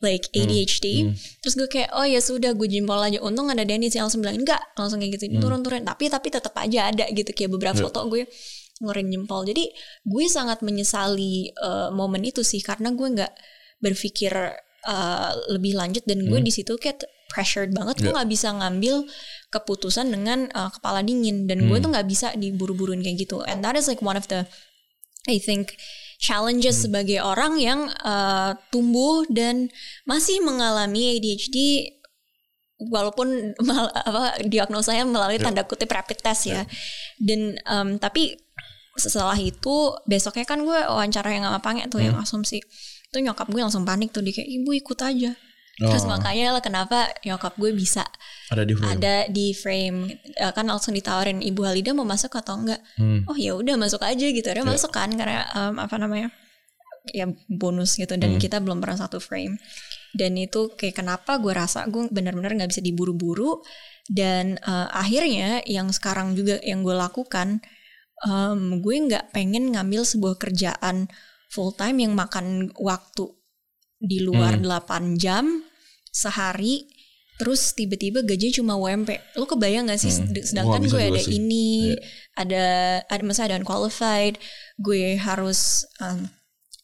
like ADHD terus gue kayak oh ya sudah gue jempol aja. Untung ada Dennis yang langsung bilang enggak langsung kayak gitu turun-turun. Tapi tapi tetap aja ada gitu kayak beberapa foto gue ngeluarin jempol. Jadi gue sangat menyesali eh, momen itu sih karena gue nggak berpikir eh, lebih lanjut. Dan gue di situ kayak pressured banget gue nggak bisa ngambil keputusan dengan eh, kepala dingin. Dan gue tuh nggak bisa diburu-buruin kayak gitu. And that is like one of the I think challenges sebagai orang yang eh, tumbuh dan masih mengalami ADHD walaupun mal, apa diagnosanya melalui tanda kutip rapid test ya. Dan em, tapi setelah itu besoknya kan gue wawancara yang sama Pange tuh yang asumsi. Itu nyokap gue langsung panik tuh dia kayak ibu ikut aja terus Oh. makanya lah kenapa nyokap gue bisa ada di frame. ada di frame Eh, kan langsung ditawarin ibu Halida mau masuk atau enggak. Hmm. oh ya udah masuk aja gitu. Ada masuk kan karena em, apa namanya ya bonus gitu. Dan kita belum pernah satu frame. Dan itu kayak kenapa gue rasa gue benar-benar nggak bisa diburu-buru. Dan uh, akhirnya yang sekarang juga yang gue lakukan um, gue nggak pengen ngambil sebuah kerjaan full time yang makan waktu di luar Hmm. 8 jam sehari terus tiba-tiba gajinya cuma UMP lu kebayang gak sih Hmm. Sedangkan gue ada sih. ini Iya. ada ada masa ada unqualified gue harus um,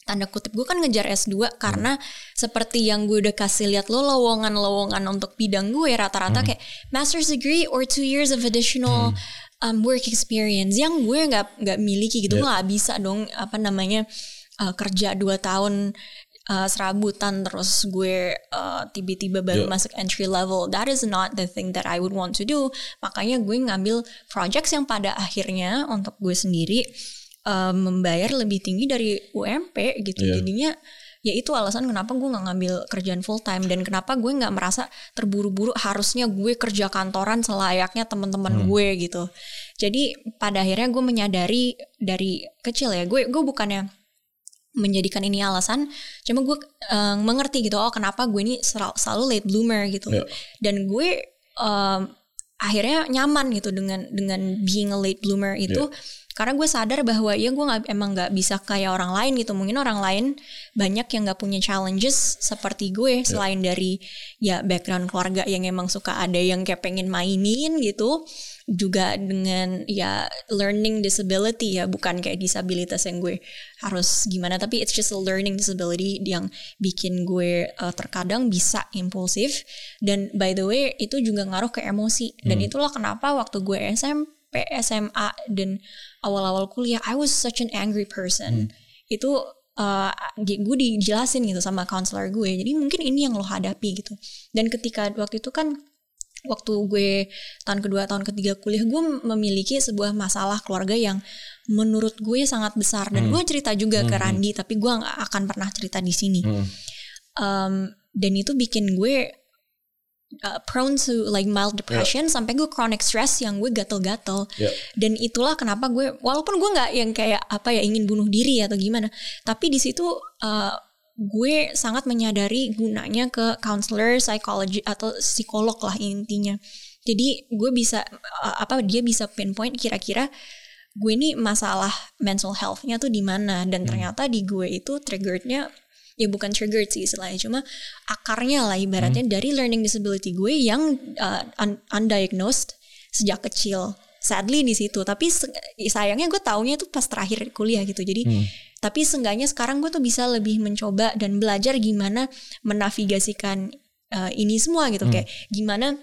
tanda kutip gue kan ngejar S2 karena seperti yang gue udah kasih lihat lo lowongan-lowongan untuk bidang gue rata-rata kayak master's degree or two years of additional um, work experience yang gue nggak nggak miliki gitu gue nggak bisa dong apa namanya uh, kerja dua tahun uh, serabutan terus gue uh, tiba-tiba baru Yeah. masuk entry level. That is not the thing that I would want to do. Makanya gue ngambil projects yang pada akhirnya untuk gue sendiri uh, membayar lebih tinggi dari UMP gitu. Iya. jadinya ya itu alasan kenapa gue nggak ngambil kerjaan full time dan kenapa gue nggak merasa terburu-buru harusnya gue kerja kantoran selayaknya teman-teman gue gitu. Jadi pada akhirnya gue menyadari dari kecil ya gue gue bukannya menjadikan ini alasan cuma gue eh, mengerti gitu oh kenapa gue ini sel- selalu late bloomer gitu. Iya. dan gue em, akhirnya nyaman gitu dengan dengan being a late bloomer itu. Karena gue sadar bahwa ya gue nggak emang nggak bisa kayak orang lain gitu. Mungkin orang lain banyak yang nggak punya challenges seperti gue selain dari ya background keluarga yang emang suka ada yang kayak pengen mainin gitu juga dengan ya learning disability ya bukan kayak disabilitas yang gue harus gimana tapi it's just a learning disability yang bikin gue uh, terkadang bisa impulsif. Dan by the way itu juga ngaruh ke emosi. Dan itulah kenapa waktu gue SMP SMA dan awal-awal kuliah I was such an angry person. Itu uh, gue dijelasin gitu sama counselor gue. Jadi mungkin ini yang lo hadapi gitu. Dan ketika waktu itu kan waktu gue tahun kedua tahun ketiga kuliah gue memiliki sebuah masalah keluarga yang menurut gue sangat besar. Dan gue cerita juga ke Randi tapi gue nggak akan pernah cerita di sini. Hmm. Um, dan itu bikin gue uh, prone to like mild depression sampai gue chronic stress yang gue gatel-gatel. Ya. dan itulah kenapa gue walaupun gue nggak yang kayak apa ya ingin bunuh diri atau gimana tapi di situ uh, gue sangat menyadari gunanya ke counselor psikologi atau psikolog lah intinya. Jadi gue bisa apa dia bisa pinpoint kira-kira gue ini masalah mental health-nya tuh di mana. Dan ternyata di gue itu triggerednya ya bukan triggered sih istilahnya cuma akarnya lah ibaratnya dari learning disability gue yang uh, un- undiagnosed sejak kecil. Sadly di situ tapi sayangnya gue taunya tuh pas terakhir kuliah gitu. Jadi tapi seenggaknya sekarang gue tuh bisa lebih mencoba dan belajar gimana menavigasikan uh, ini semua gitu. Kayak gimana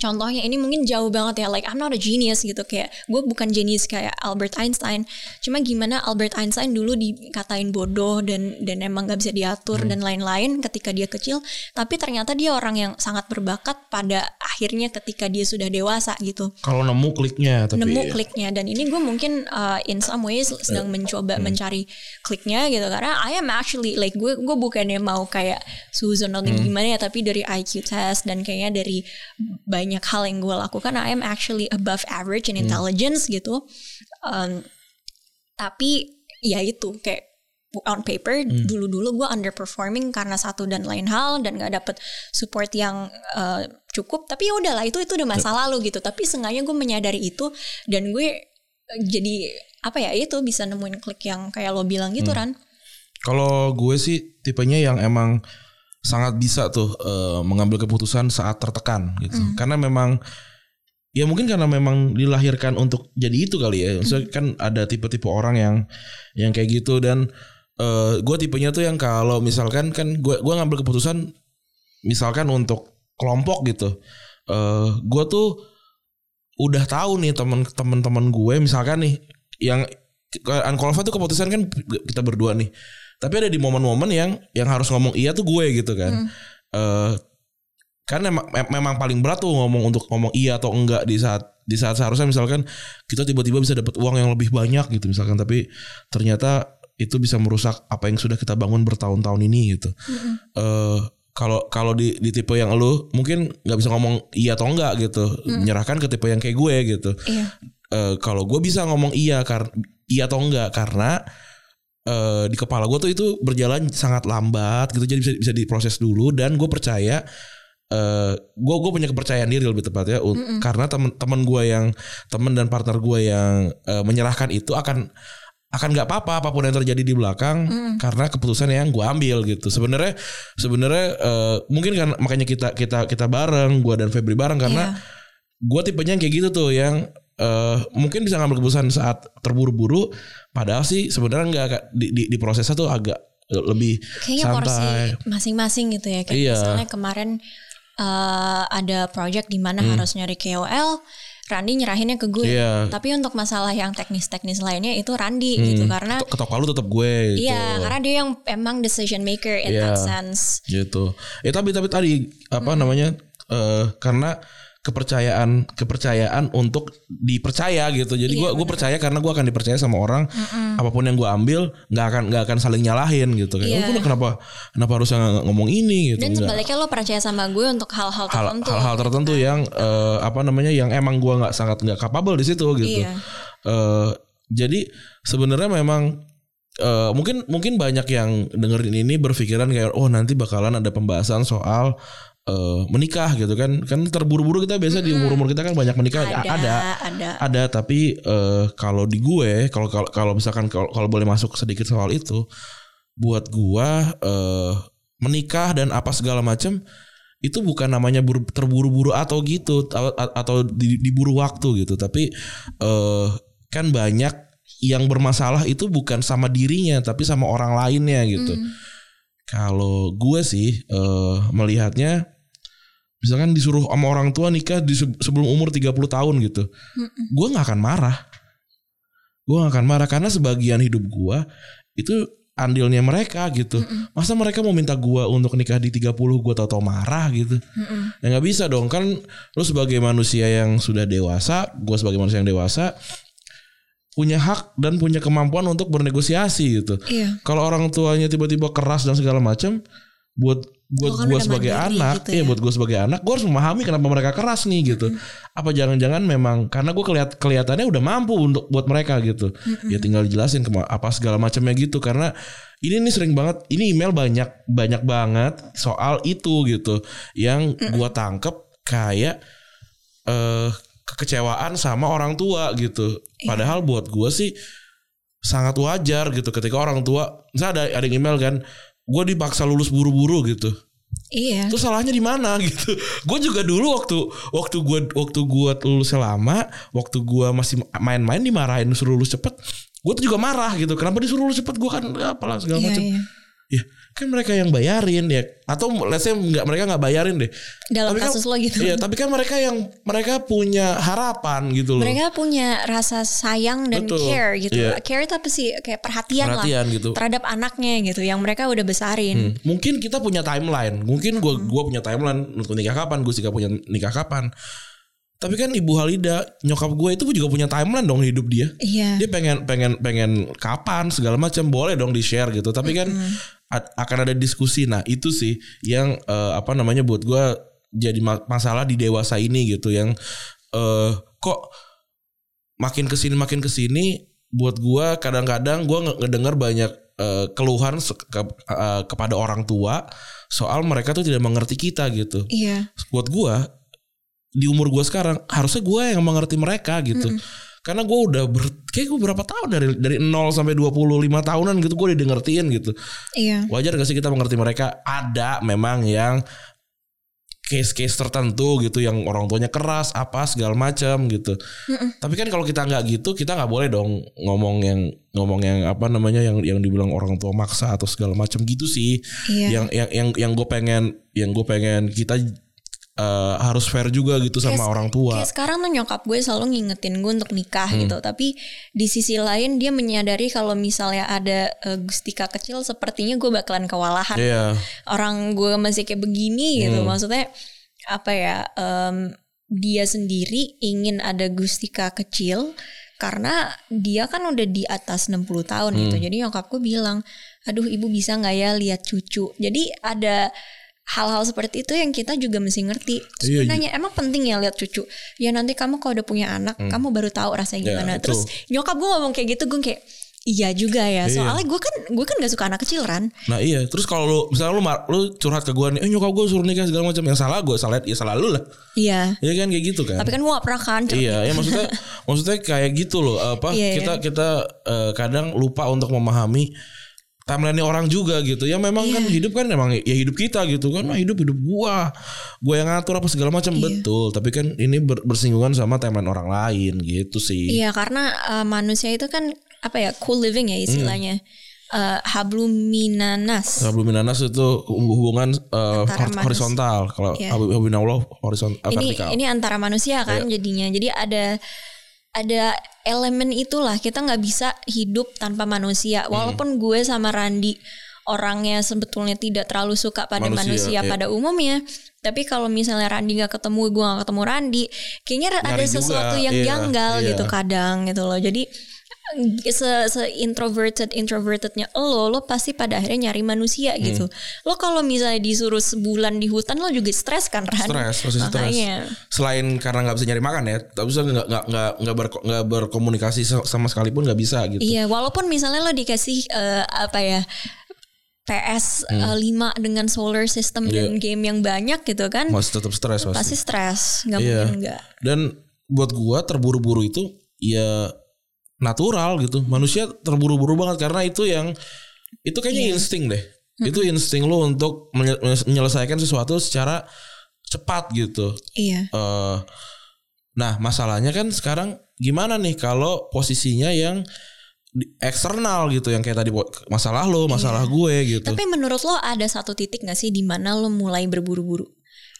contohnya ini mungkin jauh banget ya like I'm not a genius gitu kayak gue bukan genius kayak Albert Einstein. Cuma gimana Albert Einstein dulu dikatain bodoh dan dan emang gak bisa diatur dan lain-lain ketika dia kecil tapi ternyata dia orang yang sangat berbakat pada akhirnya ketika dia sudah dewasa gitu. Kalau nemu kliknya tapi nemu ya. kliknya dan ini gue mungkin uh, in some ways sedang mencoba mencari kliknya gitu karena I am actually like gue gue bukannya mau kayak Susan atau gimana ya tapi dari IQ test dan kayaknya dari banyak hal yang gue lakukan. I am actually above average in intelligence gitu. Um, tapi ya itu kayak on paper dulu-dulu gue underperforming karena satu dan lain hal dan gak dapet support yang uh, cukup. Tapi ya udahlah itu itu udah masa lalu gitu. Tapi seenggaknya gue menyadari itu dan gue uh, jadi apa ya itu bisa nemuin klik yang kayak lo bilang gitu Ran. Kalau gue sih tipenya yang emang sangat bisa tuh eh, mengambil keputusan saat tertekan gitu. Karena memang ya mungkin karena memang dilahirkan untuk jadi itu kali ya. Maksudnya kan ada tipe-tipe orang yang yang kayak gitu dan eh, gue tipenya tuh yang kalau misalkan kan gue gua ngambil keputusan misalkan untuk kelompok gitu. eh gue tuh udah tahu nih teman-teman gue misalkan nih yang unqualified tuh keputusan kan kita berdua nih. Tapi ada di momen-momen yang yang harus ngomong iya tuh gue gitu kan. Eh kan memang, memang paling berat tuh ngomong untuk ngomong iya atau enggak di saat di saat seharusnya misalkan kita tiba-tiba bisa dapat uang yang lebih banyak gitu misalkan. Tapi ternyata itu bisa merusak apa yang sudah kita bangun bertahun-tahun ini gitu. Eh kalau kalau di di tipe yang lu mungkin nggak bisa ngomong iya atau enggak gitu, menyerahkan ke tipe yang kayak gue gitu. Iya. Eh, kalau gue bisa ngomong iya karena iya atau enggak karena eh, di kepala gue tuh itu berjalan sangat lambat gitu jadi bisa bisa diproses dulu. Dan gue percaya eh gue gue punya kepercayaan diri lebih tepatnya un- karena teman-teman gue yang teman dan partner gue yang eh, menyerahkan itu akan akan nggak apa-apa apa pun yang terjadi di belakang karena keputusan yang gue ambil gitu. Sebenarnya sebenarnya eh, mungkin kan makanya kita kita kita bareng gue dan Febri bareng karena Iya. gue tipenya yang kayak gitu tuh yang eh, mungkin bisa ngambil keputusan saat terburu-buru padahal sih sebenarnya nggak Kak. di, di, di prosesnya tuh agak lebih Kayaknya porsi santai masing-masing gitu ya. Kayak Iya. misalnya kemarin eh, ada project di mana harus nyari KOL, Randi nyerahinnya ke gue. Hmm. Iya. Tapi untuk masalah yang teknis-teknis lainnya itu Randi gitu karena ketok palu tetap gue gitu. Iya, karena dia yang emang decision maker in Iya. that sense. gitu. Ya tapi tapi tadi apa namanya eh karena kepercayaan kepercayaan untuk dipercaya gitu. Jadi gua gue percaya karena gua akan dipercaya sama orang apa pun yang gua ambil nggak akan nggak akan saling nyalahin gitu. Kayak Iya. "Oh, kenapa kenapa harus ng- ngomong ini gitu. Dan sebaliknya lo percaya sama gue untuk hal-hal hal tertentu. hal-hal tertentu yang eh, apa namanya yang emang gua nggak sangat nggak capable di situ gitu. Iya. Eh, jadi sebenarnya memang eh, mungkin mungkin banyak yang dengerin ini berpikiran kayak oh nanti bakalan ada pembahasan soal eh, menikah gitu kan. Kan terburu-buru kita biasa di umur umur kita kan banyak menikah. Ada, ada. ada. ada tapi eh, kalau di gue kalau kalau misalkan kalau, boleh masuk sedikit soal itu buat gua eh, menikah dan apa segala macam itu bukan namanya buru- terburu-buru atau gitu atau, atau di- diburu waktu gitu. Tapi eh kan banyak yang bermasalah itu bukan sama dirinya tapi sama orang lainnya gitu. Kalau gue sih eh, melihatnya misalkan disuruh sama orang tua nikah di se- sebelum umur 30 tahun gitu. Gue nggak akan marah. Gue gak akan marah karena sebagian hidup gue itu andilnya mereka gitu. Masa mereka mau minta gue untuk nikah di 30 gue tau-tau marah gitu? Ya nggak bisa dong. Kan lu sebagai manusia yang sudah dewasa gue sebagai manusia yang dewasa punya hak dan punya kemampuan untuk bernegosiasi gitu. Iya. kalau orang tuanya tiba-tiba keras dan segala macam buat buat Lo kan gue udah sebagai anak gitu iya ya. buat gue sebagai anak gue harus memahami kenapa mereka keras nih gitu. Apa jangan-jangan memang karena gue kelihat kelihatannya udah mampu untuk buat mereka gitu. Ya tinggal jelasin kema- apa segala macamnya gitu karena ini nih sering banget ini email banyak banyak banget soal itu gitu yang gue tangkep kayak eh kekecewaan sama orang tua gitu. Padahal buat gue sih sangat wajar gitu ketika orang tua misalnya ada ada yang email kan gue dipaksa lulus buru-buru gitu Iya. Terus salahnya di mana gitu? Gue juga dulu waktu waktu gue waktu gue lulusnya lama, waktu gue masih main-main dimarahin suruh lulus cepet, gue tuh juga marah gitu. Kenapa disuruh lulus cepet? Gue kan apalah segala Iya, macam. iya. Ya kan mereka yang bayarin ya, atau let's say nggak mereka nggak bayarin deh. Dalam Tapi kan- kasus lo gitu. Iya, tapi kan mereka yang mereka punya harapan gitu loh. Mereka punya rasa sayang dan Betul. care gitu. Iya. Care itu apa sih? Kayak perhatian, Perhatian lah gitu. terhadap anaknya gitu yang mereka udah besarin. Hmm, Mungkin kita punya timeline. Mungkin gua gua punya timeline untuk nikah kapan, Gustika punya nikah kapan. Tapi kan Ibu Halida, nyokap gue itu juga punya timeline dong hidup dia. Iya. Dia pengen pengen pengen kapan segala macam boleh dong di share gitu. Tapi kan a- akan ada diskusi. Nah, itu sih yang eh, apa namanya buat gua jadi ma- masalah di dewasa ini gitu yang eh kok makin ke sini makin ke sini buat gua kadang-kadang gua nge- ngedengar banyak eh, keluhan ke- eh, kepada orang tua soal mereka tuh tidak mengerti kita gitu Iya. buat gua di umur gua sekarang harusnya gua yang mengerti mereka gitu. Karena gua udah ber, kayak gue berapa tahun dari dari 0 sampai 25 tahunan gitu gue udah di ngertiin gitu. Iya. Wajar gak sih kita mengerti mereka? Ada memang yang case-case tertentu gitu yang orang tuanya keras apa segala macam gitu. Tapi kan kalau kita nggak gitu kita nggak boleh dong ngomong yang ngomong yang apa namanya yang yang dibilang orang tua maksa atau segala macam gitu sih Iya. yang yang yang yang gue pengen yang gue pengen kita eh, harus fair juga gitu sama Kayak- orang tua Kayak sekarang tuh nyokap gue selalu ngingetin gue untuk nikah Hmm. gitu. Tapi di sisi lain dia menyadari kalau misalnya ada eh, Gustika kecil sepertinya gue bakalan kewalahan. Iya Orang gue masih kayak begini gitu. Hmm. Maksudnya apa ya? em, dia sendiri ingin ada Gustika kecil karena dia kan udah di atas 60 tahun Hmm. gitu. Jadi nyokap gue bilang, "Aduh, ibu bisa nggak ya lihat cucu?" Jadi ada hal-hal seperti itu yang kita juga mesti ngerti. Terus Iya, iya. nanya, emang penting ya lihat cucu? Ya nanti kamu kalau udah punya anak, kamu baru tahu rasanya Ya, gimana. betul. Terus nyokap gue ngomong kayak gitu, gue kayak Iya juga ya. Iya. Soalnya gue kan gue kan gak suka anak kecil Ran. Nah iya, terus kalau lu misalnya lu mar- lu curhat ke gue nih, eh nyokap gue suruh nikah segala macam, yang salah gue salah ya salah lu lah. Iya. Iya kan kayak gitu kan. Tapi kan gue gak pernah kan. Iya, ya maksudnya maksudnya kayak gitu loh. Apa Iya, kita kita eh, kadang lupa untuk memahami timeline orang juga gitu. Ya memang kan Iya. hidup kan memang ya hidup kita gitu kan. Nah, hidup hidup gua. Gua yang ngatur apa segala macam Iya. betul. Tapi kan ini ber- bersinggungan sama timeline orang lain gitu sih. Iya karena uh, manusia itu kan apa ya cool living ya istilahnya. Uh, habluminanas. Habluminanas itu hubungan manus- horizontal. Kalau Iya. habluminallah horizontal ini vertikal. ini antara manusia kan jadinya. Jadi ada ada elemen itulah kita nggak bisa hidup tanpa manusia. Walaupun gue sama Randi orangnya sebetulnya tidak terlalu suka pada Manusia, manusia, iya. pada umumnya. Tapi kalau misalnya Randi nggak ketemu, gue nggak ketemu Randi, kayaknya ada Nyari juga, sesuatu yang iya, janggal iya. gitu kadang gitu loh. Jadi se, se introverted introvertednya lo lo pasti pada akhirnya nyari manusia Hmm. gitu lo kalau misalnya disuruh sebulan di hutan lo juga stres kan Ran stres pasti stres Makanya. selain karena nggak bisa nyari makan ya tapi bisa nggak nggak nggak nggak berko- nggak berkomunikasi sa- sama sekalipun nggak bisa gitu Iya, walaupun misalnya lo dikasih eh, apa ya PS eh, 5 dengan solar system dan game yang banyak gitu kan, masih tetap stres pasti. stres, nggak Iya. mungkin enggak. dan buat gua terburu-buru itu ya natural gitu. Manusia terburu-buru banget karena itu yang itu kayaknya insting deh. Itu insting lo untuk menye- menyelesaikan sesuatu secara cepat gitu. Iya. eh nah masalahnya kan sekarang gimana nih kalau posisinya yang eksternal gitu yang kayak tadi masalah lo masalah gue gitu. Tapi menurut lo ada satu titik gak sih di mana lo mulai berburu-buru?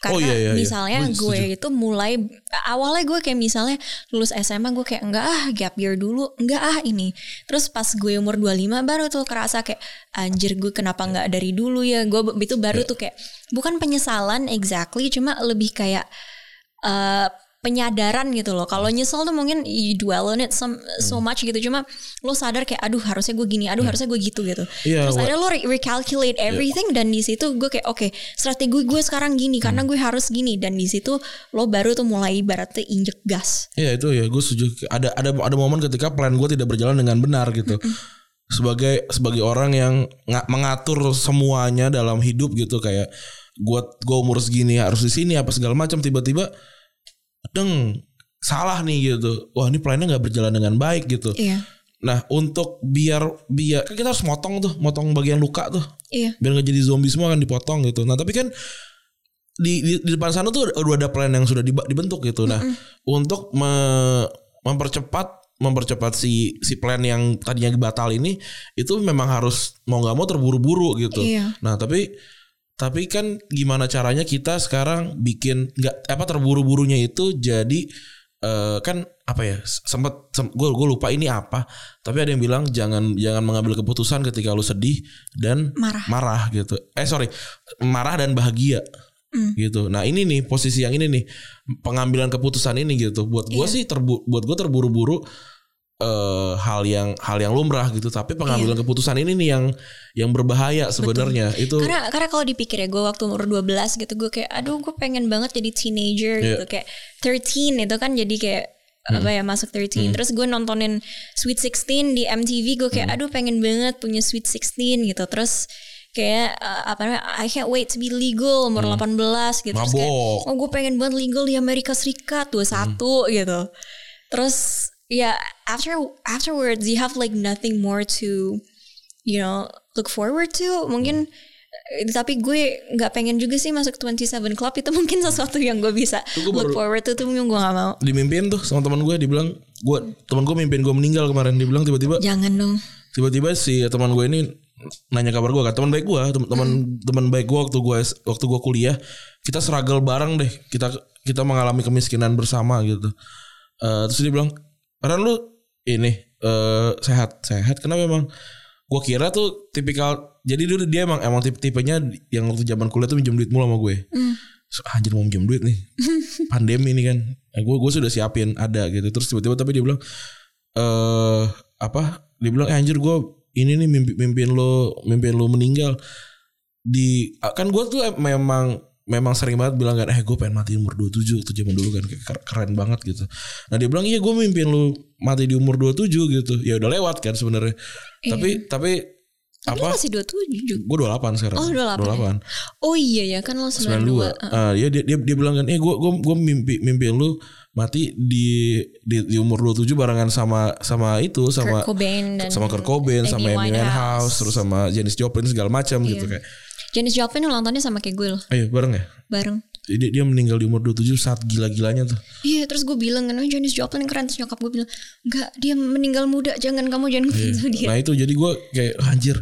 Karena Oh, iya, iya, iya. misalnya Gue gue itu mulai awalnya gue kayak misalnya lulus SMA gue kayak enggak ah gap year dulu, enggak ah ini. Terus pas gue umur 25 baru tuh kerasa kayak anjir gue kenapa enggak dari dulu ya. Gue itu baru Iya. tuh kayak bukan penyesalan exactly cuma lebih kayak eh penyadaran gitu loh. Kalau nyesel tuh mungkin you dwell on it some, so Hmm. much gitu. Cuma lo sadar kayak aduh harusnya gue gini, aduh harusnya gue gitu gitu. Iya, Terus akhirnya lo re- recalculate everything dan di situ gue kayak oke strategi gue sekarang gini karena Hmm. gue harus gini dan di situ lo baru tuh mulai ibaratnya injek gas. Iya itu ya gue setuju ada ada ada momen ketika plan gue tidak berjalan dengan benar gitu sebagai sebagai orang yang nga- mengatur semuanya dalam hidup gitu kayak gue gue umur segini harus di sini apa segala macam tiba-tiba deng salah nih gitu wah ini plannya nggak berjalan dengan baik gitu Iya. nah untuk biar biar kan kita harus motong tuh motong bagian luka tuh Iya. biar nggak jadi zombie semua kan dipotong gitu. Nah tapi kan di, di, di depan sana tuh udah ada plan yang sudah dibentuk gitu. Nah untuk me- mempercepat mempercepat si si plan yang tadinya batal ini itu memang harus mau nggak mau terburu-buru gitu. Iya. Nah tapi tapi kan gimana caranya kita sekarang bikin nggak apa terburu-burunya itu jadi eh, kan apa ya sempat gue gue lupa ini apa tapi ada yang bilang jangan jangan mengambil keputusan ketika lu sedih dan Marah. marah gitu. Eh sorry marah dan bahagia gitu. Nah ini nih posisi yang ini nih pengambilan keputusan ini gitu. Buat gue sih terbu buat gue terburu-buru eh hal yang hal yang lumrah gitu tapi pengambilan keputusan ini nih yang yang berbahaya sebenarnya. Itu Karena karena kalau dipikir ya gue waktu umur 12 gitu gue kayak aduh gue pengen banget jadi teenager Iya. gitu. Kayak 13 itu kan jadi kayak apa ya masuk 13 terus gue nontonin Sweet 16 di MTV gue kayak aduh pengen banget punya Sweet 16 gitu. Terus kayak uh, apa namanya I can't wait to be legal umur 18 gitu. Terus kayak Mabok. oh gue pengen banget legal di Amerika Serikat 21 gitu. Terus ya after afterwards you have like nothing more to you know look forward to. Mungkin eh, tapi gue nggak pengen juga sih masuk 27 Club. Itu mungkin sesuatu yang gue bisa gue look forward to tuh gue nggak mau. Dimimpiin tuh sama teman gue dibilang gue teman gue mimpin gue meninggal kemarin dibilang tiba-tiba jangan dong. tiba-tiba si teman gue ini nanya kabar gue kan teman baik gue tem- teman teman baik gue waktu gue waktu gue kuliah kita struggle bareng deh. Kita kita mengalami kemiskinan bersama gitu. Eh, terus dia bilang Ran lu ini eh sehat sehat. Kenapa emang gue kira tuh tipikal jadi dulu dia emang emang tipe tipenya yang waktu zaman kuliah tuh minjem duit mulu sama gue. So, anjir mau minjem duit nih. Pandemi ini kan. Nah, gue gue sudah siapin ada gitu. Terus tiba-tiba tapi dia bilang eh apa? Dia bilang eh, anjir gue ini nih mimpi mimpin lo mimpin lo meninggal. Di kan gue tuh em- memang memang sering banget bilang kan eh gue pengen mati umur 27 tuh zaman dulu kan kayak ker- keren banget gitu nah dia bilang iya gue mimpin lo mati di umur 27 gitu. Ya udah lewat kan sebenarnya. Iya. Tapi tapi Tapi apa? masih 27. Gue 28 sekarang. Oh, 28. Oh iya ya kan lo 92. 92. Ah, ya dia, dia dia bilang kan, "Eh gua gua gua mimpi mimpi lu mati di di, di umur 27 barengan sama sama itu sama Kurt Cobain dan sama Kurt Cobain sama Amy Winehouse terus sama Janis Joplin segala macam Iya. gitu kayak. Janis Joplin ulang tahunnya sama kayak gue loh. Ayo bareng ya. Bareng. Jadi dia meninggal di umur 27 saat gila-gilanya tuh. Iya terus gue bilang kan oh, Janis Joplin keren Terus nyokap gue bilang Enggak dia meninggal muda Jangan kamu jangan gitu dia Nah itu jadi gue kayak "Ah, anjir.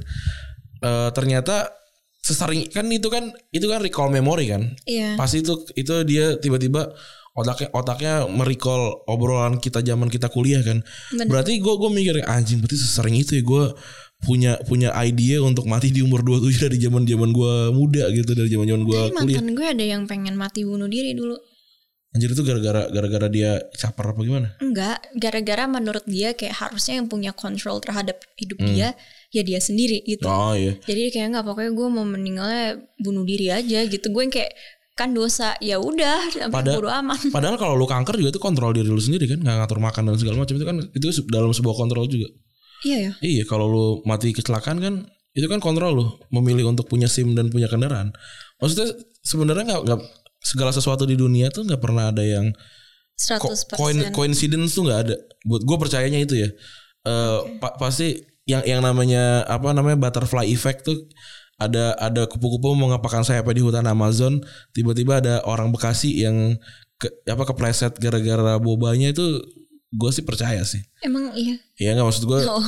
Eh, ternyata sesering kan itu kan itu kan recall memory kan. Iya Pasti itu itu dia tiba-tiba otaknya otaknya merecall obrolan kita zaman kita kuliah kan. Bener. Berarti gue gue mikir anjing berarti sesering itu ya gue punya punya ide untuk mati di umur 27 dari zaman zaman gue muda gitu dari zaman zaman gue kuliah. mantan gue ada yang pengen mati bunuh diri dulu Anjir itu gara-gara gara-gara dia caper apa gimana? Enggak Gara-gara menurut dia Kayak harusnya yang punya kontrol terhadap hidup Hmm. dia Ya dia sendiri gitu Oh iya. Jadi kayak nggak pokoknya gue mau meninggalnya bunuh diri aja gitu Gue yang kayak kan dosa ya udah Pada- bodo amat Padahal kalau lu kanker juga itu kontrol diri lu sendiri kan, nggak ngatur makan dan segala macam itu kan itu dalam sebuah kontrol juga. Iya ya Iya, kalau lu mati kecelakaan kan itu kan kontrol lu memilih untuk punya SIM dan punya kendaraan. Maksudnya sebenarnya nggak nggak segala sesuatu di dunia tuh nggak pernah ada yang ko- 100% coin- coincidence tuh nggak ada. Buat gue percayanya itu ya. Eh pa- pasti yang yang namanya apa namanya butterfly effect tuh ada ada kupu-kupu mengepakkan sayapnya di hutan Amazon, tiba-tiba ada orang Bekasi yang ke, apa kepleset gara-gara bobanya itu gue sih percaya sih. Emang iya Iya nggak maksud gue Oh.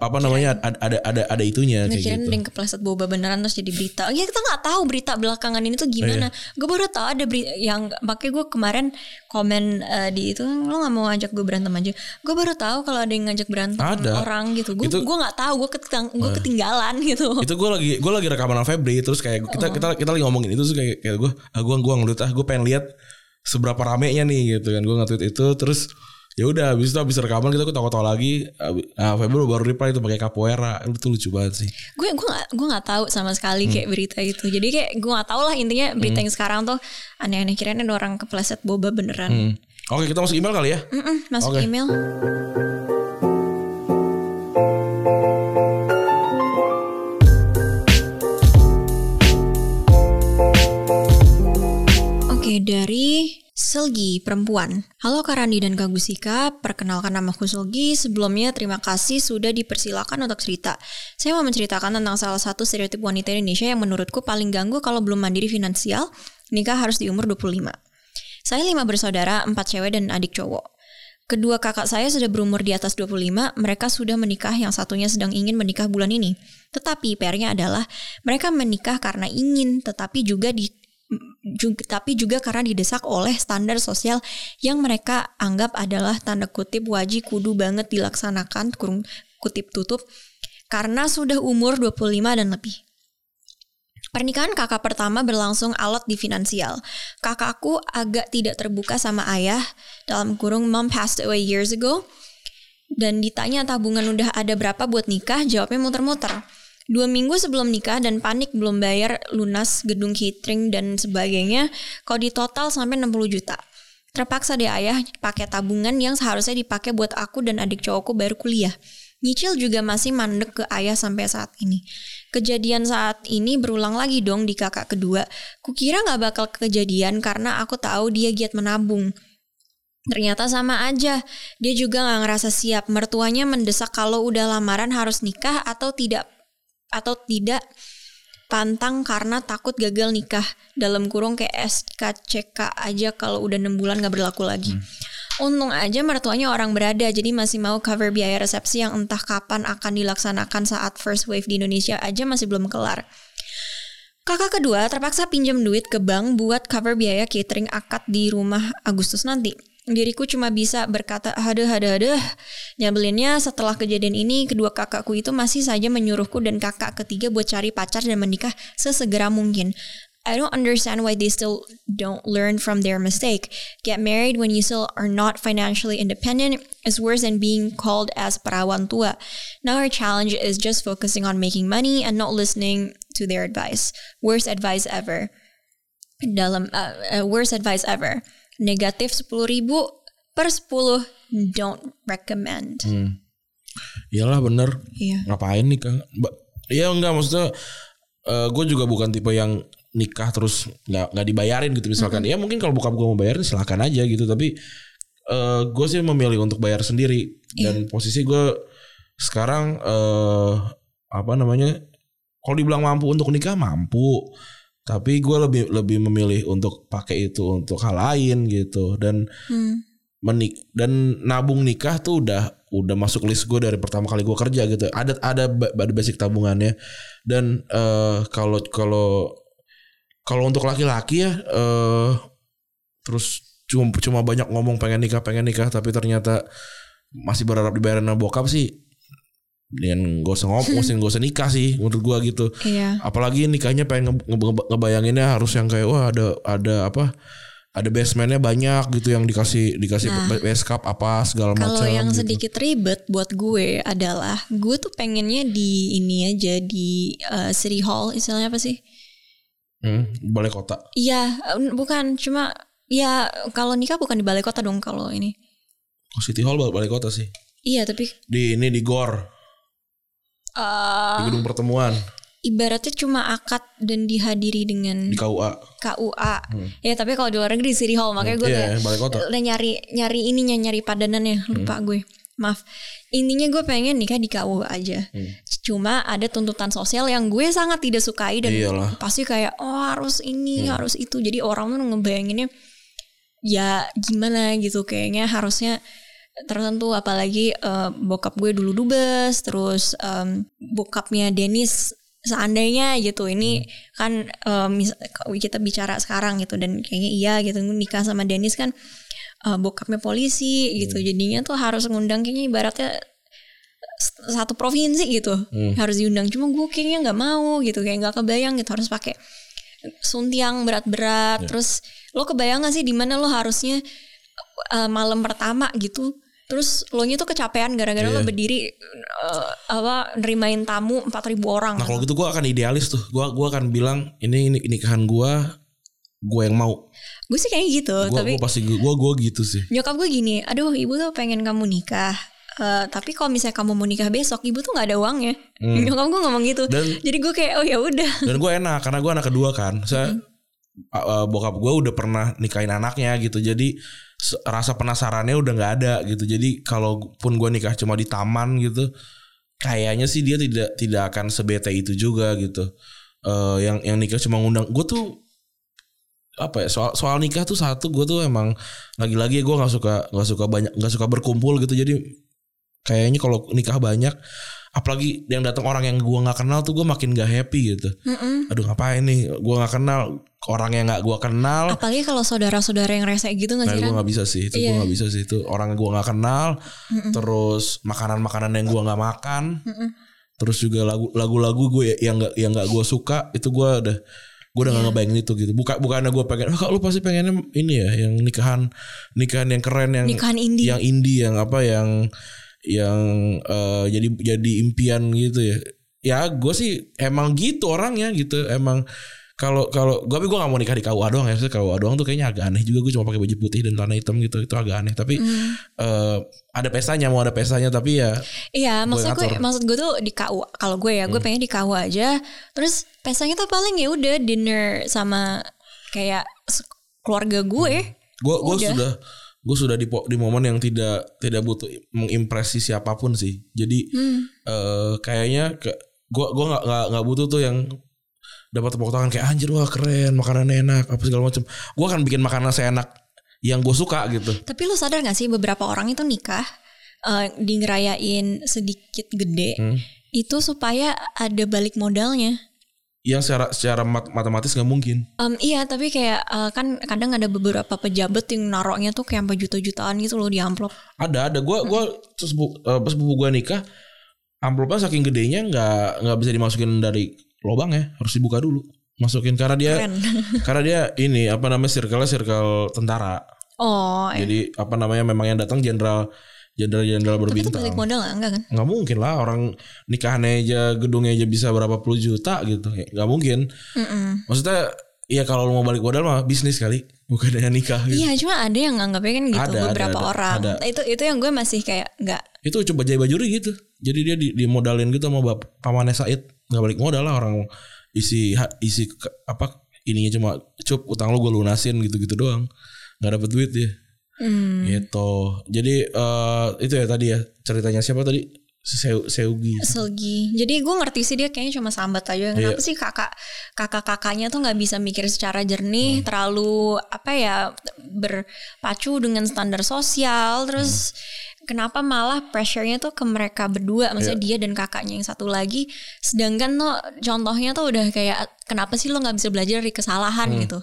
apa namanya ada ada ada ada itunya kayak gitu. yang kepleset boba beneran terus jadi berita. Ya kita nggak tahu berita belakangan ini tuh gimana. Iya. Gue baru tahu ada berita yang makanya gue kemarin komen eh, di itu lo nggak mau ngajak gue berantem aja. Gue baru tahu kalau ada yang ngajak berantem Ada. orang gitu. Gue Itu- gue nggak tahu gue keting gue ketinggalan gitu. Itu gue lagi gue lagi rekaman Febri terus kayak kita kita kita lagi ngomongin itu terus kayak kayak gue ah gue gue ngeliat ah gue pengen lihat seberapa ramenya nih gitu kan gue nge-tweet itu terus ya udah habis itu habis rekaman kita ketawa-tawa lagi ah Febri baru reply itu pakai capoeira itu lucu banget sih gue gue nggak gue nggak tahu sama sekali Hmm. kayak berita itu. Jadi kayak gue nggak tahu lah intinya berita yang sekarang tuh aneh-aneh kirain ada orang kepleset boba beneran. Hmm. oke kita masuk email kali ya Mm-mm, masuk Oke. email. Oke, dari Selgi perempuan. Halo Karandi dan Kak Gusika, perkenalkan namaku Selgi. Sebelumnya terima kasih sudah dipersilakan untuk cerita. Saya mau menceritakan tentang salah satu stereotip wanita Indonesia yang menurutku paling ganggu kalau belum mandiri finansial, nikah harus di umur 25. Saya lima bersaudara, empat cewek dan adik cowok. Kedua kakak saya sudah berumur di atas 25, mereka sudah menikah yang satunya sedang ingin menikah bulan ini. Tetapi PR-nya adalah mereka menikah karena ingin, tetapi juga di juga, tapi juga karena didesak oleh standar sosial yang mereka anggap adalah tanda kutip wajib kudu banget dilaksanakan kurung kutip tutup karena sudah umur 25 dan lebih. Pernikahan kakak pertama berlangsung alot di finansial. Kakakku agak tidak terbuka sama ayah dalam kurung mom passed away years ago. Dan ditanya tabungan udah ada berapa buat nikah, jawabnya muter-muter. Dua minggu sebelum nikah dan panik belum bayar lunas gedung catering dan sebagainya, kalau di total sampai 60 juta. Terpaksa deh ayah pakai tabungan yang seharusnya dipakai buat aku dan adik cowokku baru kuliah. Nyicil juga masih mandek ke ayah sampai saat ini. Kejadian saat ini berulang lagi dong di kakak kedua. Kukira gak bakal kejadian karena aku tahu dia giat menabung. Ternyata sama aja. Dia juga gak ngerasa siap. Mertuanya mendesak kalau udah lamaran harus nikah atau tidak atau tidak pantang karena takut gagal nikah dalam kurung kayak SKCK aja kalau udah 6 bulan gak berlaku lagi. Untung aja mertuanya orang berada jadi masih mau cover biaya resepsi yang entah kapan akan dilaksanakan saat first wave di Indonesia aja masih belum kelar. Kakak kedua terpaksa pinjam duit ke bank buat cover biaya catering akad di rumah Agustus nanti. Diriku cuma bisa berkata aduh aduh aduh. Nyabelinnya setelah kejadian ini kedua kakakku itu masih saja menyuruhku dan kakak ketiga buat cari pacar dan menikah sesegera mungkin. I don't understand why they still don't learn from their mistake. Get married when you still are not financially independent is worse than being called as perawan tua. Now our challenge is just focusing on making money and not listening to their advice. Worst advice ever. Dalam uh, uh, worst advice ever. Negatif 10 ribu per 10 don't recommend. Hmm. Iyalah bener. Iya. Ngapain nikah? Ba- Iya enggak maksudnya gue juga bukan tipe yang nikah terus nggak nggak dibayarin gitu misalkan. Ya mungkin kalau bokap gue mau bayarin silakan aja gitu. Tapi gue sih memilih untuk bayar sendiri dan posisi gue sekarang eh apa namanya? Kalau dibilang mampu untuk nikah mampu. Tapi gue lebih lebih memilih untuk pakai itu untuk hal lain gitu. Dan Hmm. menik dan nabung nikah tuh udah udah masuk list gue dari pertama kali gue kerja gitu. Ada ada ada basic tabungannya. Dan eh, kalau kalau kalau untuk laki-laki ya eh terus cuma cuma banyak ngomong pengen nikah pengen nikah tapi ternyata masih berharap dibayarin sama bokap sih dan gak usah ngomong gak usah nikah sih menurut gue gitu Iya. apalagi nikahnya pengen nge- nge- ngebayanginnya harus yang kayak wah ada ada apa ada basementnya banyak gitu yang dikasih dikasih Nah. base cup apa segala macam Kalau yang gitu. sedikit ribet buat gue adalah gue tuh pengennya di ini aja di uh, City Hall istilahnya apa sih? Hmm, balai kota Iya, bukan cuma ya kalau nikah bukan di balai kota dong kalau ini. oh, City Hall bal- balai kota sih Iya, tapi di ini di Gor eh, di gedung pertemuan ibaratnya cuma akad dan dihadiri dengan di KUA KUA. Ya, tapi kalau di luar negeri City Hall makanya gue Iya, kayak udah nyari nyari ininya nyari padanannya lupa gue. Maaf. Intinya gue pengen nikah di KUA aja. Cuma ada tuntutan sosial yang gue sangat tidak sukai dan Iyalah. pasti kayak oh harus ini harus itu. Jadi orang tuh ngebayanginnya ya gimana gitu kayaknya harusnya tertentu apalagi eh, bokap gue dulu dubes terus em, bokapnya Dennis seandainya gitu. Ini kan em, mis- kita bicara sekarang gitu dan kayaknya iya gitu nikah sama Dennis kan eh, bokapnya polisi gitu. Jadinya tuh harus ngundang kayaknya ibaratnya satu provinsi gitu harus diundang. Cuma gue kayaknya nggak mau gitu kayak nggak kebayang gitu harus pakai suntiang berat-berat. Terus lo kebayang gak sih di mana lo harusnya uh, malam pertama gitu terus lo nya tuh kecapean gara-gara lo berdiri uh, apa nerimain tamu 4000 orang. Nah kalau gitu gue akan idealis tuh. Gue gua akan bilang ini, ini nikahan gue gue yang mau. Gue sih kayak gitu gue tapi pasti gue gue gitu sih. Nyokap gue gini aduh ibu tuh pengen kamu nikah Eh, tapi kalau misalnya kamu mau nikah besok ibu tuh nggak ada uangnya. Nyokap gue ngomong gitu. Dan- jadi gue kayak oh ya udah. dan gue enak karena gue anak kedua kan. Saya uh, uh, bokap gue udah pernah nikahin anaknya gitu. Jadi rasa penasarannya udah nggak ada gitu. Jadi kalaupun gue nikah cuma di taman gitu kayaknya sih dia tidak tidak akan sebete itu juga gitu. Eh, yang yang nikah cuma ngundang gue tuh apa ya soal soal nikah tuh satu gue tuh emang lagi-lagi gue nggak suka nggak suka banyak nggak suka berkumpul gitu. Jadi kayaknya kalau nikah banyak apalagi yang datang orang yang gue nggak kenal tuh gue makin gak happy gitu. Mm-mm. aduh ngapain nih? Gue nggak kenal. Orang yang nggak gue kenal. Apalagi kalau saudara-saudara yang rese gitu nggak nah sih gue nggak bisa sih. Itu gue Iya. nggak bisa sih. Itu orang yang gue nggak kenal. Terus makanan-makanan yang gue nggak makan. Terus juga lagu lagu-lagu gue yang nggak yang nggak gue suka itu gue udah gue udah nggak Iya. ngebayangin itu gitu. Bukan bukannya gue pengen oh, lu pasti pengennya ini ya yang nikahan nikahan yang keren yang nikahan indie yang indie yang apa yang yang eh, jadi jadi impian gitu ya ya gue sih emang gitu orangnya gitu emang kalau kalau gue tapi gue gak mau nikah di KUA doang ya KUA doang tuh kayaknya agak aneh juga gue cuma pakai baju putih dan celana hitam gitu itu agak aneh tapi Hmm. eh, ada pestanya mau ada pestanya tapi ya Iya, maksud gue, maksud gue tuh di KU. Kalau gue ya, Hmm. gue pengen di KU aja. Terus pestanya tuh paling ya udah dinner sama kayak keluarga gue. gue gue Udah. sudah gue sudah di di momen yang tidak tidak butuh mengimpresi siapa pun sih jadi Hmm. eh kayaknya ke gue gue nggak nggak butuh tuh yang dapat tepuk tangan kayak anjir wah keren makanannya enak apa segala macam gue akan bikin makanan seenak yang gue suka gitu Tapi lu sadar gak sih beberapa orang itu nikah eh, di ngerayain sedikit gede Hmm. itu supaya ada balik modalnya. Yang secara secara mat- matematis nggak mungkin Em, iya, tapi kayak eh, kan kadang ada beberapa pejabat yang naroknya tuh kayak sampai juta-jutaan gitu loh di amplop. ada ada gue gue terus bu- eh, pas buku gue nikah amplopnya saking gedenya nggak nggak bisa dimasukin dari lubang ya harus dibuka dulu masukin karena dia Keren. karena dia ini apa namanya circle circle tentara oh, iya. jadi apa namanya memang yang datang jenderal jenderal jenderal Tapi itu berbintang balik modal gak? Enggak kan? nggak mungkin lah orang nikahannya aja gedungnya aja bisa berapa puluh juta gitu Ya, nggak mungkin Mm-mm. maksudnya ya kalau lu mau balik modal mah bisnis kali bukan dengan nikah gitu. Iya, cuma ada yang nganggapnya kan gitu Ada, ada, beberapa ada, orang. ada. Itu itu yang gue masih kayak nggak Itu coba Jaya Bajuri gitu. Jadi dia di, dimodalin gitu sama bap pamannya Said. Nggak balik modal lah orang isi isi apa ininya cuma cup utang lu gue lunasin gitu-gitu doang. Nggak dapet duit dia. Hmm, Gitu. Jadi eh itu ya tadi ya ceritanya siapa tadi? Seu, Seugi. selgi. Jadi gue ngerti sih dia kayaknya cuma sambat aja. Kenapa Iya. sih kakak kakak kakaknya tuh nggak bisa mikir secara Hmm. jernih, terlalu apa ya berpacu dengan standar sosial, terus Hmm. kenapa malah pressure-nya tuh ke mereka berdua, maksudnya Iya. dia dan kakaknya yang satu lagi. Sedangkan tuh contohnya tuh udah kayak kenapa sih lo nggak bisa belajar dari kesalahan gitu,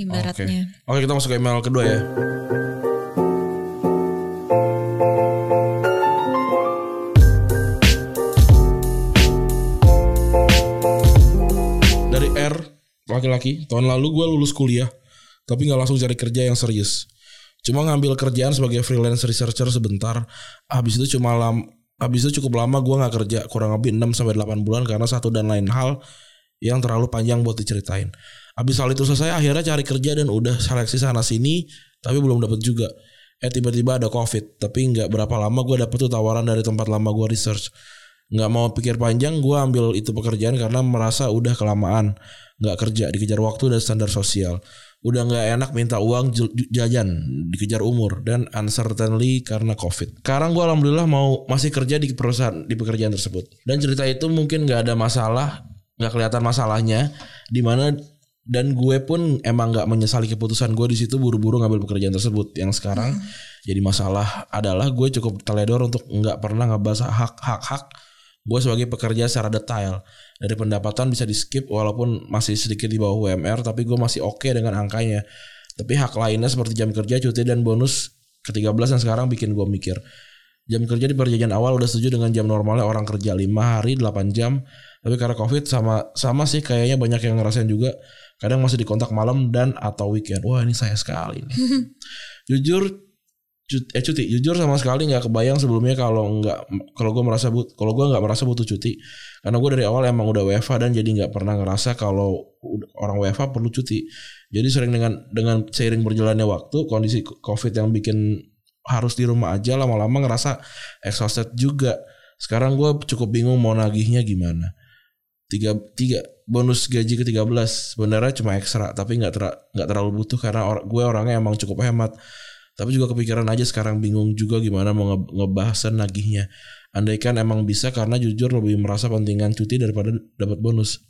ibaratnya. Oke kita masuk ke email kedua ya. Dari R laki-laki tahun lalu gue lulus kuliah tapi nggak langsung cari kerja yang serius. Cuma ngambil kerjaan sebagai freelance researcher sebentar. Habis itu cuma lam, habis itu cukup lama gue nggak kerja kurang lebih 6 sampai 8 bulan karena satu dan lain hal yang terlalu panjang buat diceritain. Habis hal itu selesai akhirnya cari kerja dan udah seleksi sana sini tapi belum dapet juga. Eh tiba-tiba ada covid tapi nggak berapa lama gue dapet tuh tawaran dari tempat lama gue research. Nggak mau pikir panjang gue ambil itu pekerjaan karena merasa udah kelamaan nggak kerja dikejar waktu dan standar sosial. Udah nggak enak minta uang jajan dikejar umur dan uncertainly karena covid. Sekarang gue alhamdulillah mau masih kerja di perusahaan di pekerjaan tersebut. Dan cerita itu mungkin nggak ada masalah nggak kelihatan masalahnya di mana dan gue pun emang nggak menyesali keputusan gue di situ buru-buru ngambil pekerjaan tersebut yang sekarang jadi masalah adalah gue cukup teledor untuk nggak pernah ngebahas hak hak hak gue sebagai pekerja secara detail dari pendapatan bisa di skip walaupun masih sedikit di bawah UMR tapi gue masih oke dengan angkanya tapi hak lainnya seperti jam kerja cuti dan bonus ke-13 yang sekarang bikin gue mikir Jam kerja di perjanjian awal udah setuju dengan jam normalnya orang kerja 5 hari 8 jam. Tapi karena Covid sama sama sih kayaknya banyak yang ngerasain juga. Kadang masih dikontak malam dan atau weekend. Wah, ini saya sekali nih. Jujur cut- eh cuti. Jujur sama sekali nggak kebayang sebelumnya kalau nggak kalau gue merasa but kalau gue nggak merasa butuh cuti. Karena gue dari awal emang udah WFA dan jadi nggak pernah ngerasa kalau orang WFA perlu cuti. Jadi sering dengan dengan seiring berjalannya waktu kondisi covid yang bikin harus di rumah aja lama-lama ngerasa exhausted juga. Sekarang gue cukup bingung mau nagihnya gimana tiga tiga bonus gaji ke 13 sebenarnya cuma ekstra tapi nggak ter, nggak terlalu butuh karena or, gue orangnya emang cukup hemat. Tapi juga kepikiran aja sekarang bingung juga gimana mau nge- ngebahas nagihnya. Andaikan emang bisa karena jujur lebih merasa pentingan cuti daripada dapat bonus.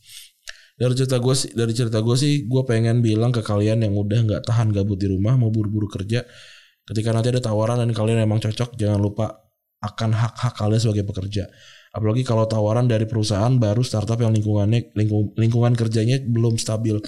Dari cerita gue sih dari cerita gue sih gue pengen bilang ke kalian yang udah nggak tahan gabut di rumah mau buru-buru kerja ketika nanti ada tawaran dan kalian emang cocok jangan lupa akan hak-hak kalian sebagai pekerja apalagi kalau tawaran dari perusahaan baru startup yang lingkungannya lingkung, lingkungan kerjanya belum stabil.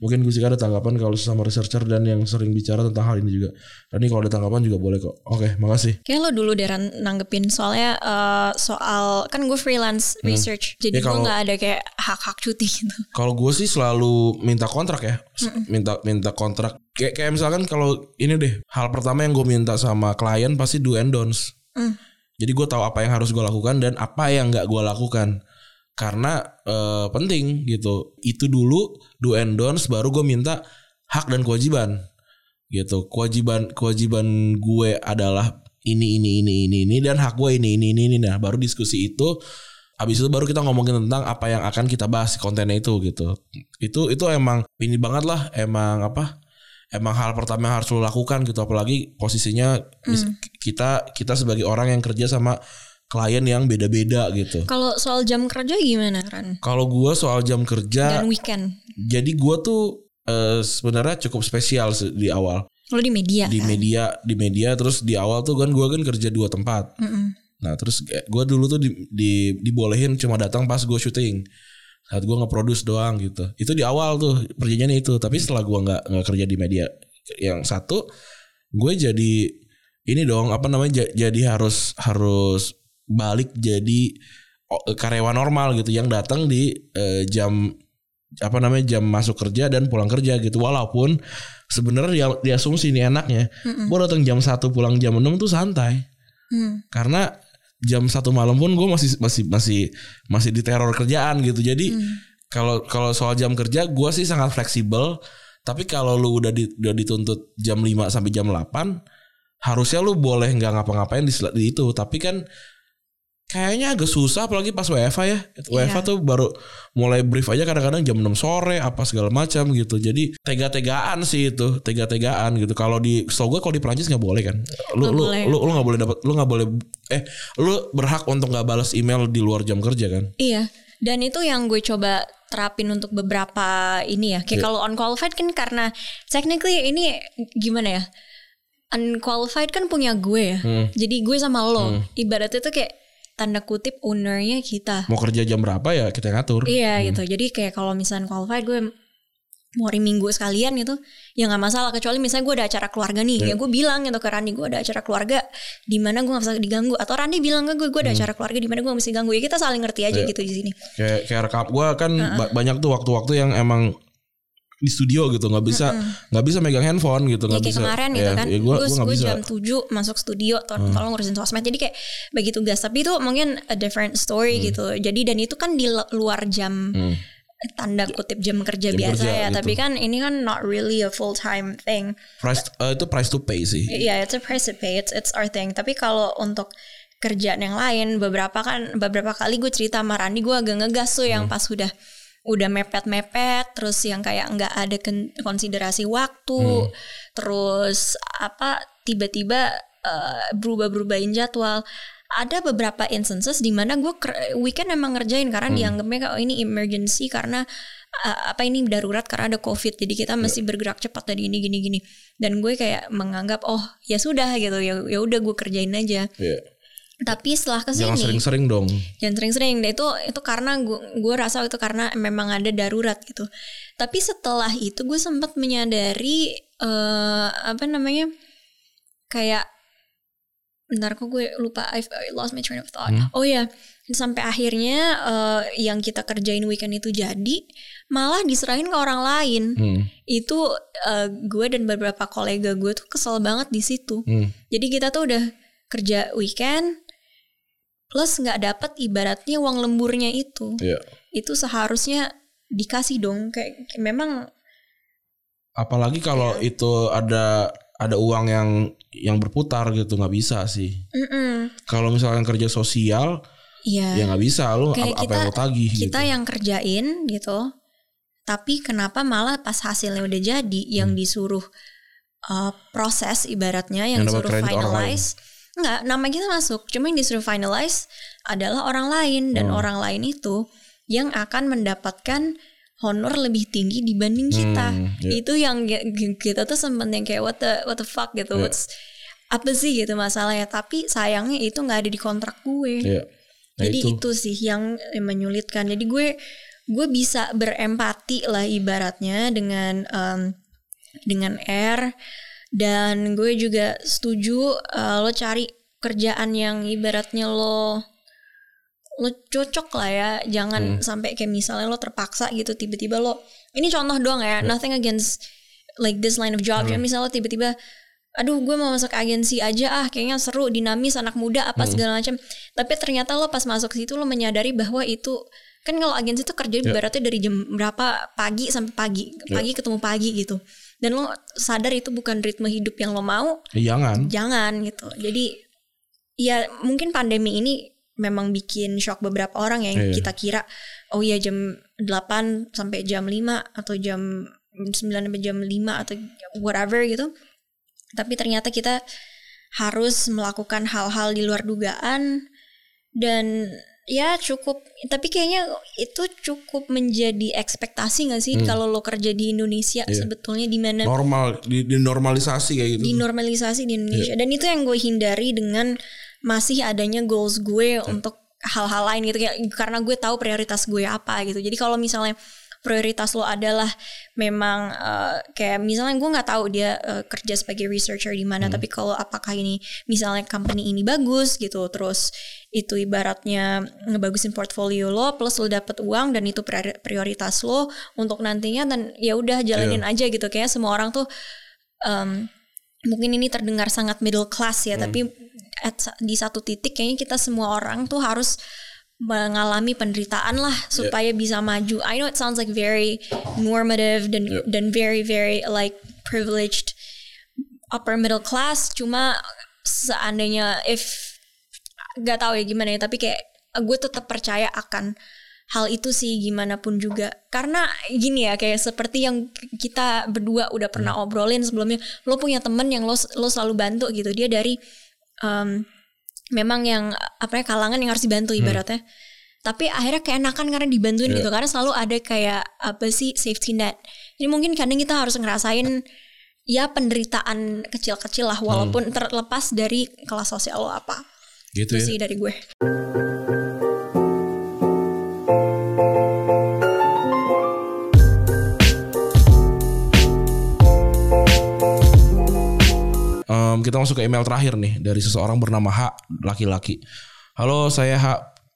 Mungkin Gusika ada tanggapan kalau sama researcher dan yang sering bicara tentang hal ini juga. Dan ini kalau ada tanggapan juga boleh kok. Oke makasih. Kayak lo dulu Deran nanggepin. Soalnya eh, soal kan gue freelance research, jadi Ya, gue nggak ada kayak hak-hak cuti gitu. Kalau gue sih selalu minta kontrak ya, minta minta kontrak. Kayak kayak misalkan kalau ini deh, hal pertama yang gue minta sama klien pasti do and don'ts. Hmm. Jadi gue tahu apa yang harus gue lakukan dan apa yang nggak gue lakukan. Karena eh, penting gitu. Itu dulu do and don'ts, baru gue minta hak dan kewajiban. Gitu. Kewajiban kewajiban gue adalah ini ini ini ini ini dan hak gue ini ini ini ini. Nah baru diskusi itu Habis itu baru kita ngomongin tentang apa yang akan kita bahas kontennya itu gitu. Itu itu emang ini banget lah, emang apa? Emang hal pertama yang harus lo lakukan gitu apalagi posisinya mis- kita kita sebagai orang yang kerja sama klien yang beda-beda gitu. Kalau soal jam kerja gimana Ran? Kalau gua soal jam kerja, Dan weekend, jadi gua tuh eh, sebenarnya cukup spesial di awal. lo di media Di kan? media, di media terus di awal tuh kan gua kan kerja dua tempat. Mm-mm. Nah terus gue dulu tuh di, di, dibolehin cuma datang pas gue syuting saat gue nge-produce doang gitu. Itu di awal tuh perjanjiannya itu. Tapi setelah gue nggak nggak kerja di media yang satu, gue jadi ini dong apa namanya ja- jadi harus harus balik jadi karyawan normal gitu yang datang di eh, jam apa namanya jam masuk kerja dan pulang kerja gitu walaupun sebenarnya dia, dia asumsi ini enaknya gue datang jam satu pulang jam 6 tuh santai Hmm. karena jam satu malam pun gue masih masih masih masih di teror kerjaan gitu. Jadi kalau kalau soal jam kerja gue sih sangat fleksibel. Tapi kalau lu udah di, udah dituntut jam 5 sampai jam 8 harusnya lu boleh nggak ngapa-ngapain di, di itu. Tapi kan kayaknya agak susah apalagi pas WFA ya. WFA Iya. tuh baru mulai brief aja kadang-kadang jam 6 sore apa segala macam gitu. Jadi tega-tegaan sih itu, tega-tegaan gitu. Kalau di so gue kalau di Prancis nggak boleh kan. Lu Nggak lu, boleh. lu lu nggak boleh dapat lu nggak boleh eh lu berhak untuk nggak balas email di luar jam kerja kan. Iya. Dan itu yang gue coba terapin untuk beberapa ini ya. Kayak Iya. kalau unqualified kan karena technically ini gimana ya? Unqualified kan punya gue ya. Hmm. Jadi gue sama lo. Ibaratnya tuh kayak tanda kutip ownernya kita. Mau kerja jam berapa ya kita ngatur. Iya gitu. Jadi kayak kalau misalnya qualified gue mau hari minggu sekalian gitu ya nggak masalah. Kecuali misalnya gue ada acara keluarga nih. Ya gue bilang gitu ke Randi gue ada acara keluarga di mana gue nggak bisa diganggu. Atau Randi bilang ke gue gue ada acara keluarga di mana gue nggak bisa diganggu. Ya kita saling ngerti aja gitu di sini. Kayak kayak rekap gue kan ba- banyak tuh waktu-waktu yang emang di studio gitu nggak bisa nggak bisa megang handphone gitu Ya nggak kayak bisa. kemarin gitu Ya, kan. ya gue gue bisa. Hmm. jam 7 masuk studio to- tolong ngurusin sosmed. Jadi kayak bagi tugas. Tapi itu mungkin a different story Hmm. gitu. Jadi dan itu kan di lu- luar jam tanda kutip jam kerja Jam biasa kerja ya. gitu. tapi kan ini kan not really a full time thing. Price eh, itu price to pay sih. Iya, it's a price to pay. It's it's our thing. Tapi kalau untuk kerjaan yang lain, beberapa kan beberapa kali gue cerita sama Randi, gue agak ngegas tuh yang pas udah udah mepet-mepet, terus yang kayak nggak ada kon- konsiderasi waktu, terus apa tiba-tiba eh, berubah-berubahin jadwal. Ada beberapa instances di mana gue weekend emang ngerjain karena dianggapnya kayak oh, ini emergency karena uh, apa ini darurat karena ada covid jadi kita mesti bergerak cepat dari ini gini gini. Dan gue kayak menganggap oh ya sudah gitu. Ya ya udah gue kerjain aja. Iya. Tapi setelah jangan ke sini sering-sering dong. jangan sering-sering. Nah, itu itu karena gue gue rasa itu karena memang ada darurat gitu. Tapi setelah itu gue sempat menyadari eh apa namanya kayak bentar kok gue lupa I've I lost my train of thought. Oh ya sampai akhirnya eh, yang kita kerjain weekend itu jadi malah diserahin ke orang lain. Hmm. itu eh, gue dan beberapa kolega gue tuh kesel banget di situ. Hmm. jadi kita tuh udah kerja weekend plus nggak dapat ibaratnya uang lemburnya itu. Iya. Itu seharusnya dikasih dong kayak kayak memang apalagi kalau Iya. itu ada ada uang yang yang berputar gitu nggak bisa sih kalau misalkan kerja sosial Iya. ya nggak bisa lu Kayak apa, apa yang lu tagih gitu kita yang kerjain gitu. Tapi kenapa malah pas hasilnya udah jadi yang disuruh uh, proses ibaratnya yang, Hmm. Yang disuruh finalize Enggak, nama kita masuk. Cuma yang disuruh finalize adalah orang lain dan Oh. orang lain itu yang akan mendapatkan honor lebih tinggi dibanding kita. Hmm, iya. Itu yang kita tuh sempet yang kayak what the what the fuck gitu. Iya. What's apa sih gitu masalahnya. Tapi sayangnya itu nggak ada di kontrak gue. Iya. Nah, Jadi itu. itu. sih yang menyulitkan. Jadi gue gue bisa berempati lah ibaratnya dengan em, dengan R dan gue juga setuju eh, lo cari kerjaan yang ibaratnya lo lo cocok lah ya. Jangan sampai kayak misalnya lo terpaksa gitu tiba-tiba lo ini contoh doang ya. Nothing against like this line of job. Ya misalnya lo tiba-tiba aduh gue mau masuk agensi aja ah kayaknya seru dinamis anak muda apa segala macam. Tapi ternyata lo pas masuk situ lo menyadari bahwa itu kan kalau agensi itu kerja ibaratnya dari jam berapa pagi sampai pagi pagi ketemu pagi gitu dan lo sadar itu bukan ritme hidup yang lo mau. Jangan jangan gitu. Jadi ya mungkin pandemi ini memang bikin shock beberapa orang ya, yang Iya. kita kira oh iya jam 8 sampai jam 5 atau jam 9 sampai jam 5 atau whatever gitu. Tapi ternyata kita harus melakukan hal-hal di luar dugaan dan ya cukup. Tapi kayaknya itu cukup menjadi ekspektasi gak sih kalau lo kerja di Indonesia sebetulnya di mana normal di, dinormalisasi kayak gitu. dinormalisasi di Indonesia. Dan itu yang gue hindari dengan masih adanya goals gue untuk hal-hal lain gitu. Kayak karena gue tahu prioritas gue apa gitu. Jadi kalau misalnya prioritas lo adalah memang eh, kayak misalnya gue nggak tahu dia eh, kerja sebagai researcher di mana tapi kalau apakah ini misalnya company ini bagus gitu terus itu ibaratnya ngebagusin portfolio lo plus lo dapet uang dan itu priori- prioritas lo untuk nantinya dan ya udah jalanin aja gitu. Kayak semua orang tuh em, mungkin ini terdengar sangat middle class ya tapi at di satu titik kayaknya kita semua orang tuh harus mengalami penderitaan lah supaya bisa maju. I know it sounds like very normative dan Yeah. dan very very like privileged upper middle class. Cuma seandainya if gak tahu ya gimana ya, tapi kayak gue tetap percaya akan hal itu sih gimana pun juga. Karena gini ya kayak seperti yang kita berdua udah pernah obrolin sebelumnya, lo punya temen yang lo lo selalu bantu gitu. Dia dari um, memang yang apa ya kalangan yang harus dibantu ibaratnya. Tapi akhirnya keenakan karena dibantuin gitu karena selalu ada kayak apa sih safety net. Jadi mungkin kadang kita harus ngerasain ya penderitaan kecil-kecil lah walaupun terlepas dari kelas sosial lo apa. Gitu Itu ya. sih dari gue. Em, kita masuk ke email terakhir nih dari seseorang bernama H laki-laki. Halo, saya H.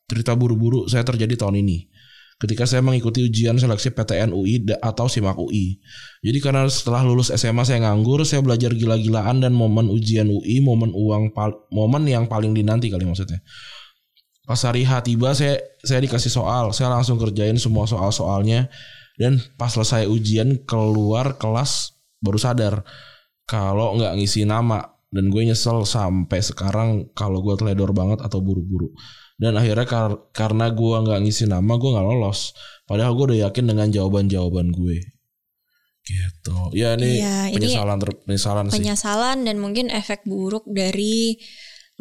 Cerita buru-buru saya terjadi tahun ini. Ketika saya mengikuti ujian seleksi PTN UI atau SIMAK UI. Jadi karena setelah lulus SMA saya nganggur, saya belajar gila-gilaan dan momen ujian UI, momen uang momen yang paling dinanti kali maksudnya. Pas hari H tiba saya saya dikasih soal, saya langsung kerjain semua soal-soalnya dan pas selesai ujian keluar kelas baru sadar kalau nggak ngisi nama dan gue nyesel sampai sekarang kalau gue teledor banget atau buru-buru. Dan akhirnya kar- karena gue nggak ngisi nama gue nggak lolos. Padahal gue udah yakin dengan jawaban-jawaban gue. Gitu. Ya ini Iya, ini penyesalan ter- penyesalan sih. penyesalan dan mungkin efek buruk dari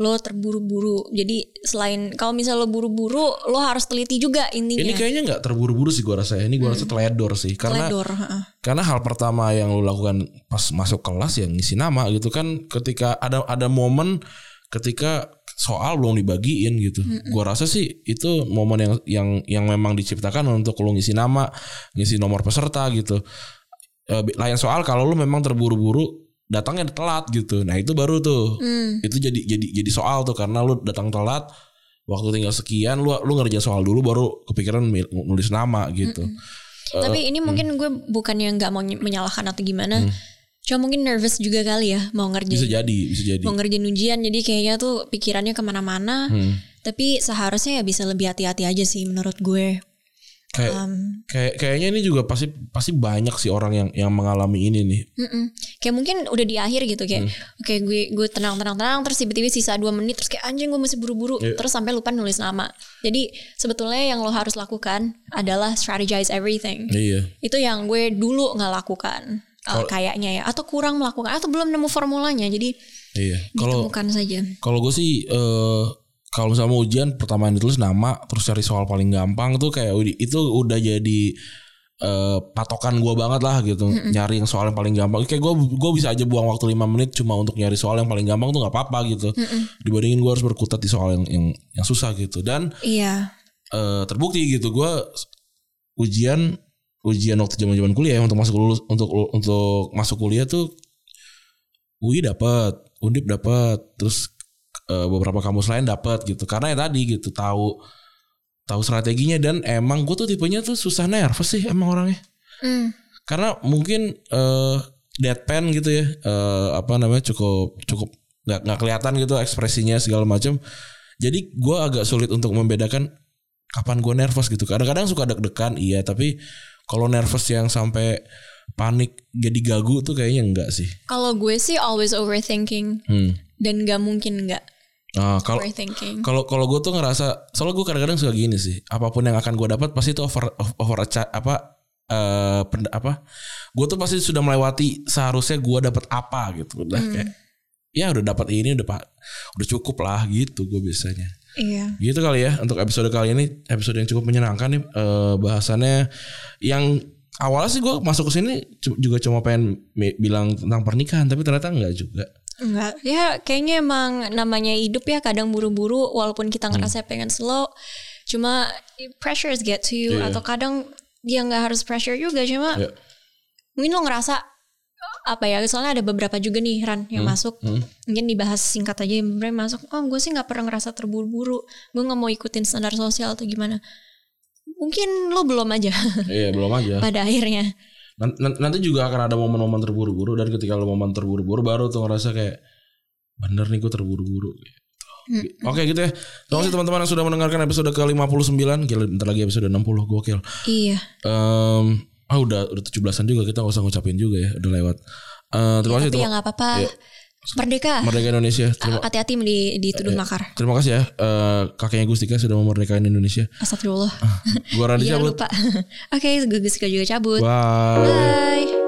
lo terburu-buru. Jadi selain kalau misal lo buru-buru, lo harus teliti juga intinya. ini kayaknya nggak terburu-buru sih gue rasa ya. ini gue rasa teledor sih karena Teledor, karena hal pertama yang lu lakukan pas masuk kelas ya ngisi nama gitu kan ketika ada ada momen ketika soal belum dibagiin gitu gua rasa sih itu momen yang yang yang memang diciptakan untuk lu ngisi nama ngisi nomor peserta gitu Eh, lain soal kalau lu memang terburu-buru datangnya telat gitu nah itu baru tuh Hmm. itu jadi jadi jadi soal tuh karena lu datang telat waktu tinggal sekian lu lu ngerjain soal dulu baru kepikiran nulis nama gitu Tapi ini mungkin gue bukan yang nggak mau ny- menyalahkan atau gimana. Cuma mungkin nervous juga kali ya mau bisa ngerjain jadi bisa jadi mau ngerjain ujian. Jadi kayaknya tuh pikirannya ke mana-mana. Hmm. Tapi seharusnya ya bisa lebih hati-hati aja sih menurut gue. Kayak Um, kayak kayaknya ini juga pasti pasti banyak sih orang yang yang mengalami ini nih Mm-mm. Kayak mungkin udah di akhir gitu kayak oke gue gue tenang tenang tenang terus tiba-tiba sisa dua menit terus kayak anjing gue masih buru-buru Iya. terus sampai lupa nulis nama. Jadi sebetulnya yang lo harus lakukan adalah strategize everything. iya Itu yang gue dulu nggak lakukan uh, kayaknya ya atau kurang melakukan atau belum nemu formulanya. Jadi iya kalau ditemukan saja. kalau gue sih eh kalau misalnya mau ujian pertama yang ditulis nama terus cari soal paling gampang tuh kayak itu udah jadi eh patokan gue banget lah gitu. Nyari yang soal yang paling gampang. Kayak gue gue bisa aja buang waktu 5 menit cuma untuk nyari soal yang paling gampang tuh nggak apa-apa gitu. Dibandingin gue harus berkutat di soal yang yang yang susah gitu. Dan Iya. eh, terbukti gitu gue ujian ujian waktu zaman zaman kuliah ya, untuk masuk lulus untuk untuk masuk kuliah tuh UI dapat undip dapat terus eh, beberapa kampus lain dapat gitu. Karena ya tadi gitu tahu tahu strateginya dan emang gue tuh tipenya tuh susah nervous sih emang orangnya. Hmm. karena mungkin eh deadpan gitu ya eh, apa namanya cukup cukup nggak nggak kelihatan gitu ekspresinya segala macam jadi gue agak sulit untuk membedakan kapan gue nervous gitu. Kadang-kadang suka deg-degan iya tapi kalau nervous yang sampai panik jadi gagu tuh kayaknya enggak sih. Kalau gue sih always overthinking. Hmm. dan gak mungkin nggak Nah, kalau kalau kalau gue tuh ngerasa soalnya gue kadang-kadang suka gini sih apa pun yang akan gue dapat pasti itu over over apa eh pen- apa gue tuh pasti sudah melewati seharusnya gue dapat apa gitu. Udah kayak ya udah dapat ini udah pak udah cukup lah gitu gue biasanya. Iya. gitu kali ya untuk episode kali ini episode yang cukup menyenangkan nih eh, bahasannya yang awalnya sih gue masuk ke sini juga cuma pengen bilang tentang pernikahan tapi ternyata enggak juga Enggak, ya kayaknya emang namanya hidup ya kadang buru-buru walaupun kita ngerasa pengen slow, cuma pressures get to you Iya. atau kadang dia nggak harus pressure juga cuma Iya. mungkin lo ngerasa apa ya soalnya ada beberapa juga nih Ran yang masuk. Hmm. mungkin dibahas singkat aja yang masuk oh gue sih nggak pernah ngerasa terburu-buru gue nggak mau ikutin standar sosial atau gimana. Mungkin lo belum aja. Iya belum aja. Pada akhirnya nanti juga akan ada momen-momen terburu-buru dan ketika lo momen terburu-buru baru tuh ngerasa kayak bener nih gue terburu-buru Oke gitu ya. Terima kasih teman-teman yang sudah mendengarkan episode ke-59. Gila bentar lagi episode 60 gokil. Iya. Em, ah udah udah 17-an juga kita gak usah ngucapin juga ya, udah lewat. Eh, terima kasih Tapi ya nggak apa-apa. Iya. Merdeka. Merdeka Indonesia. Hati-hati di dituduh makar. terima kasih ya eh, kakeknya Gustika sudah memerdekakan Indonesia. Astagfirullah. Gua Randy Iya cabut. Oke, gue juga cabut. Bye. Bye.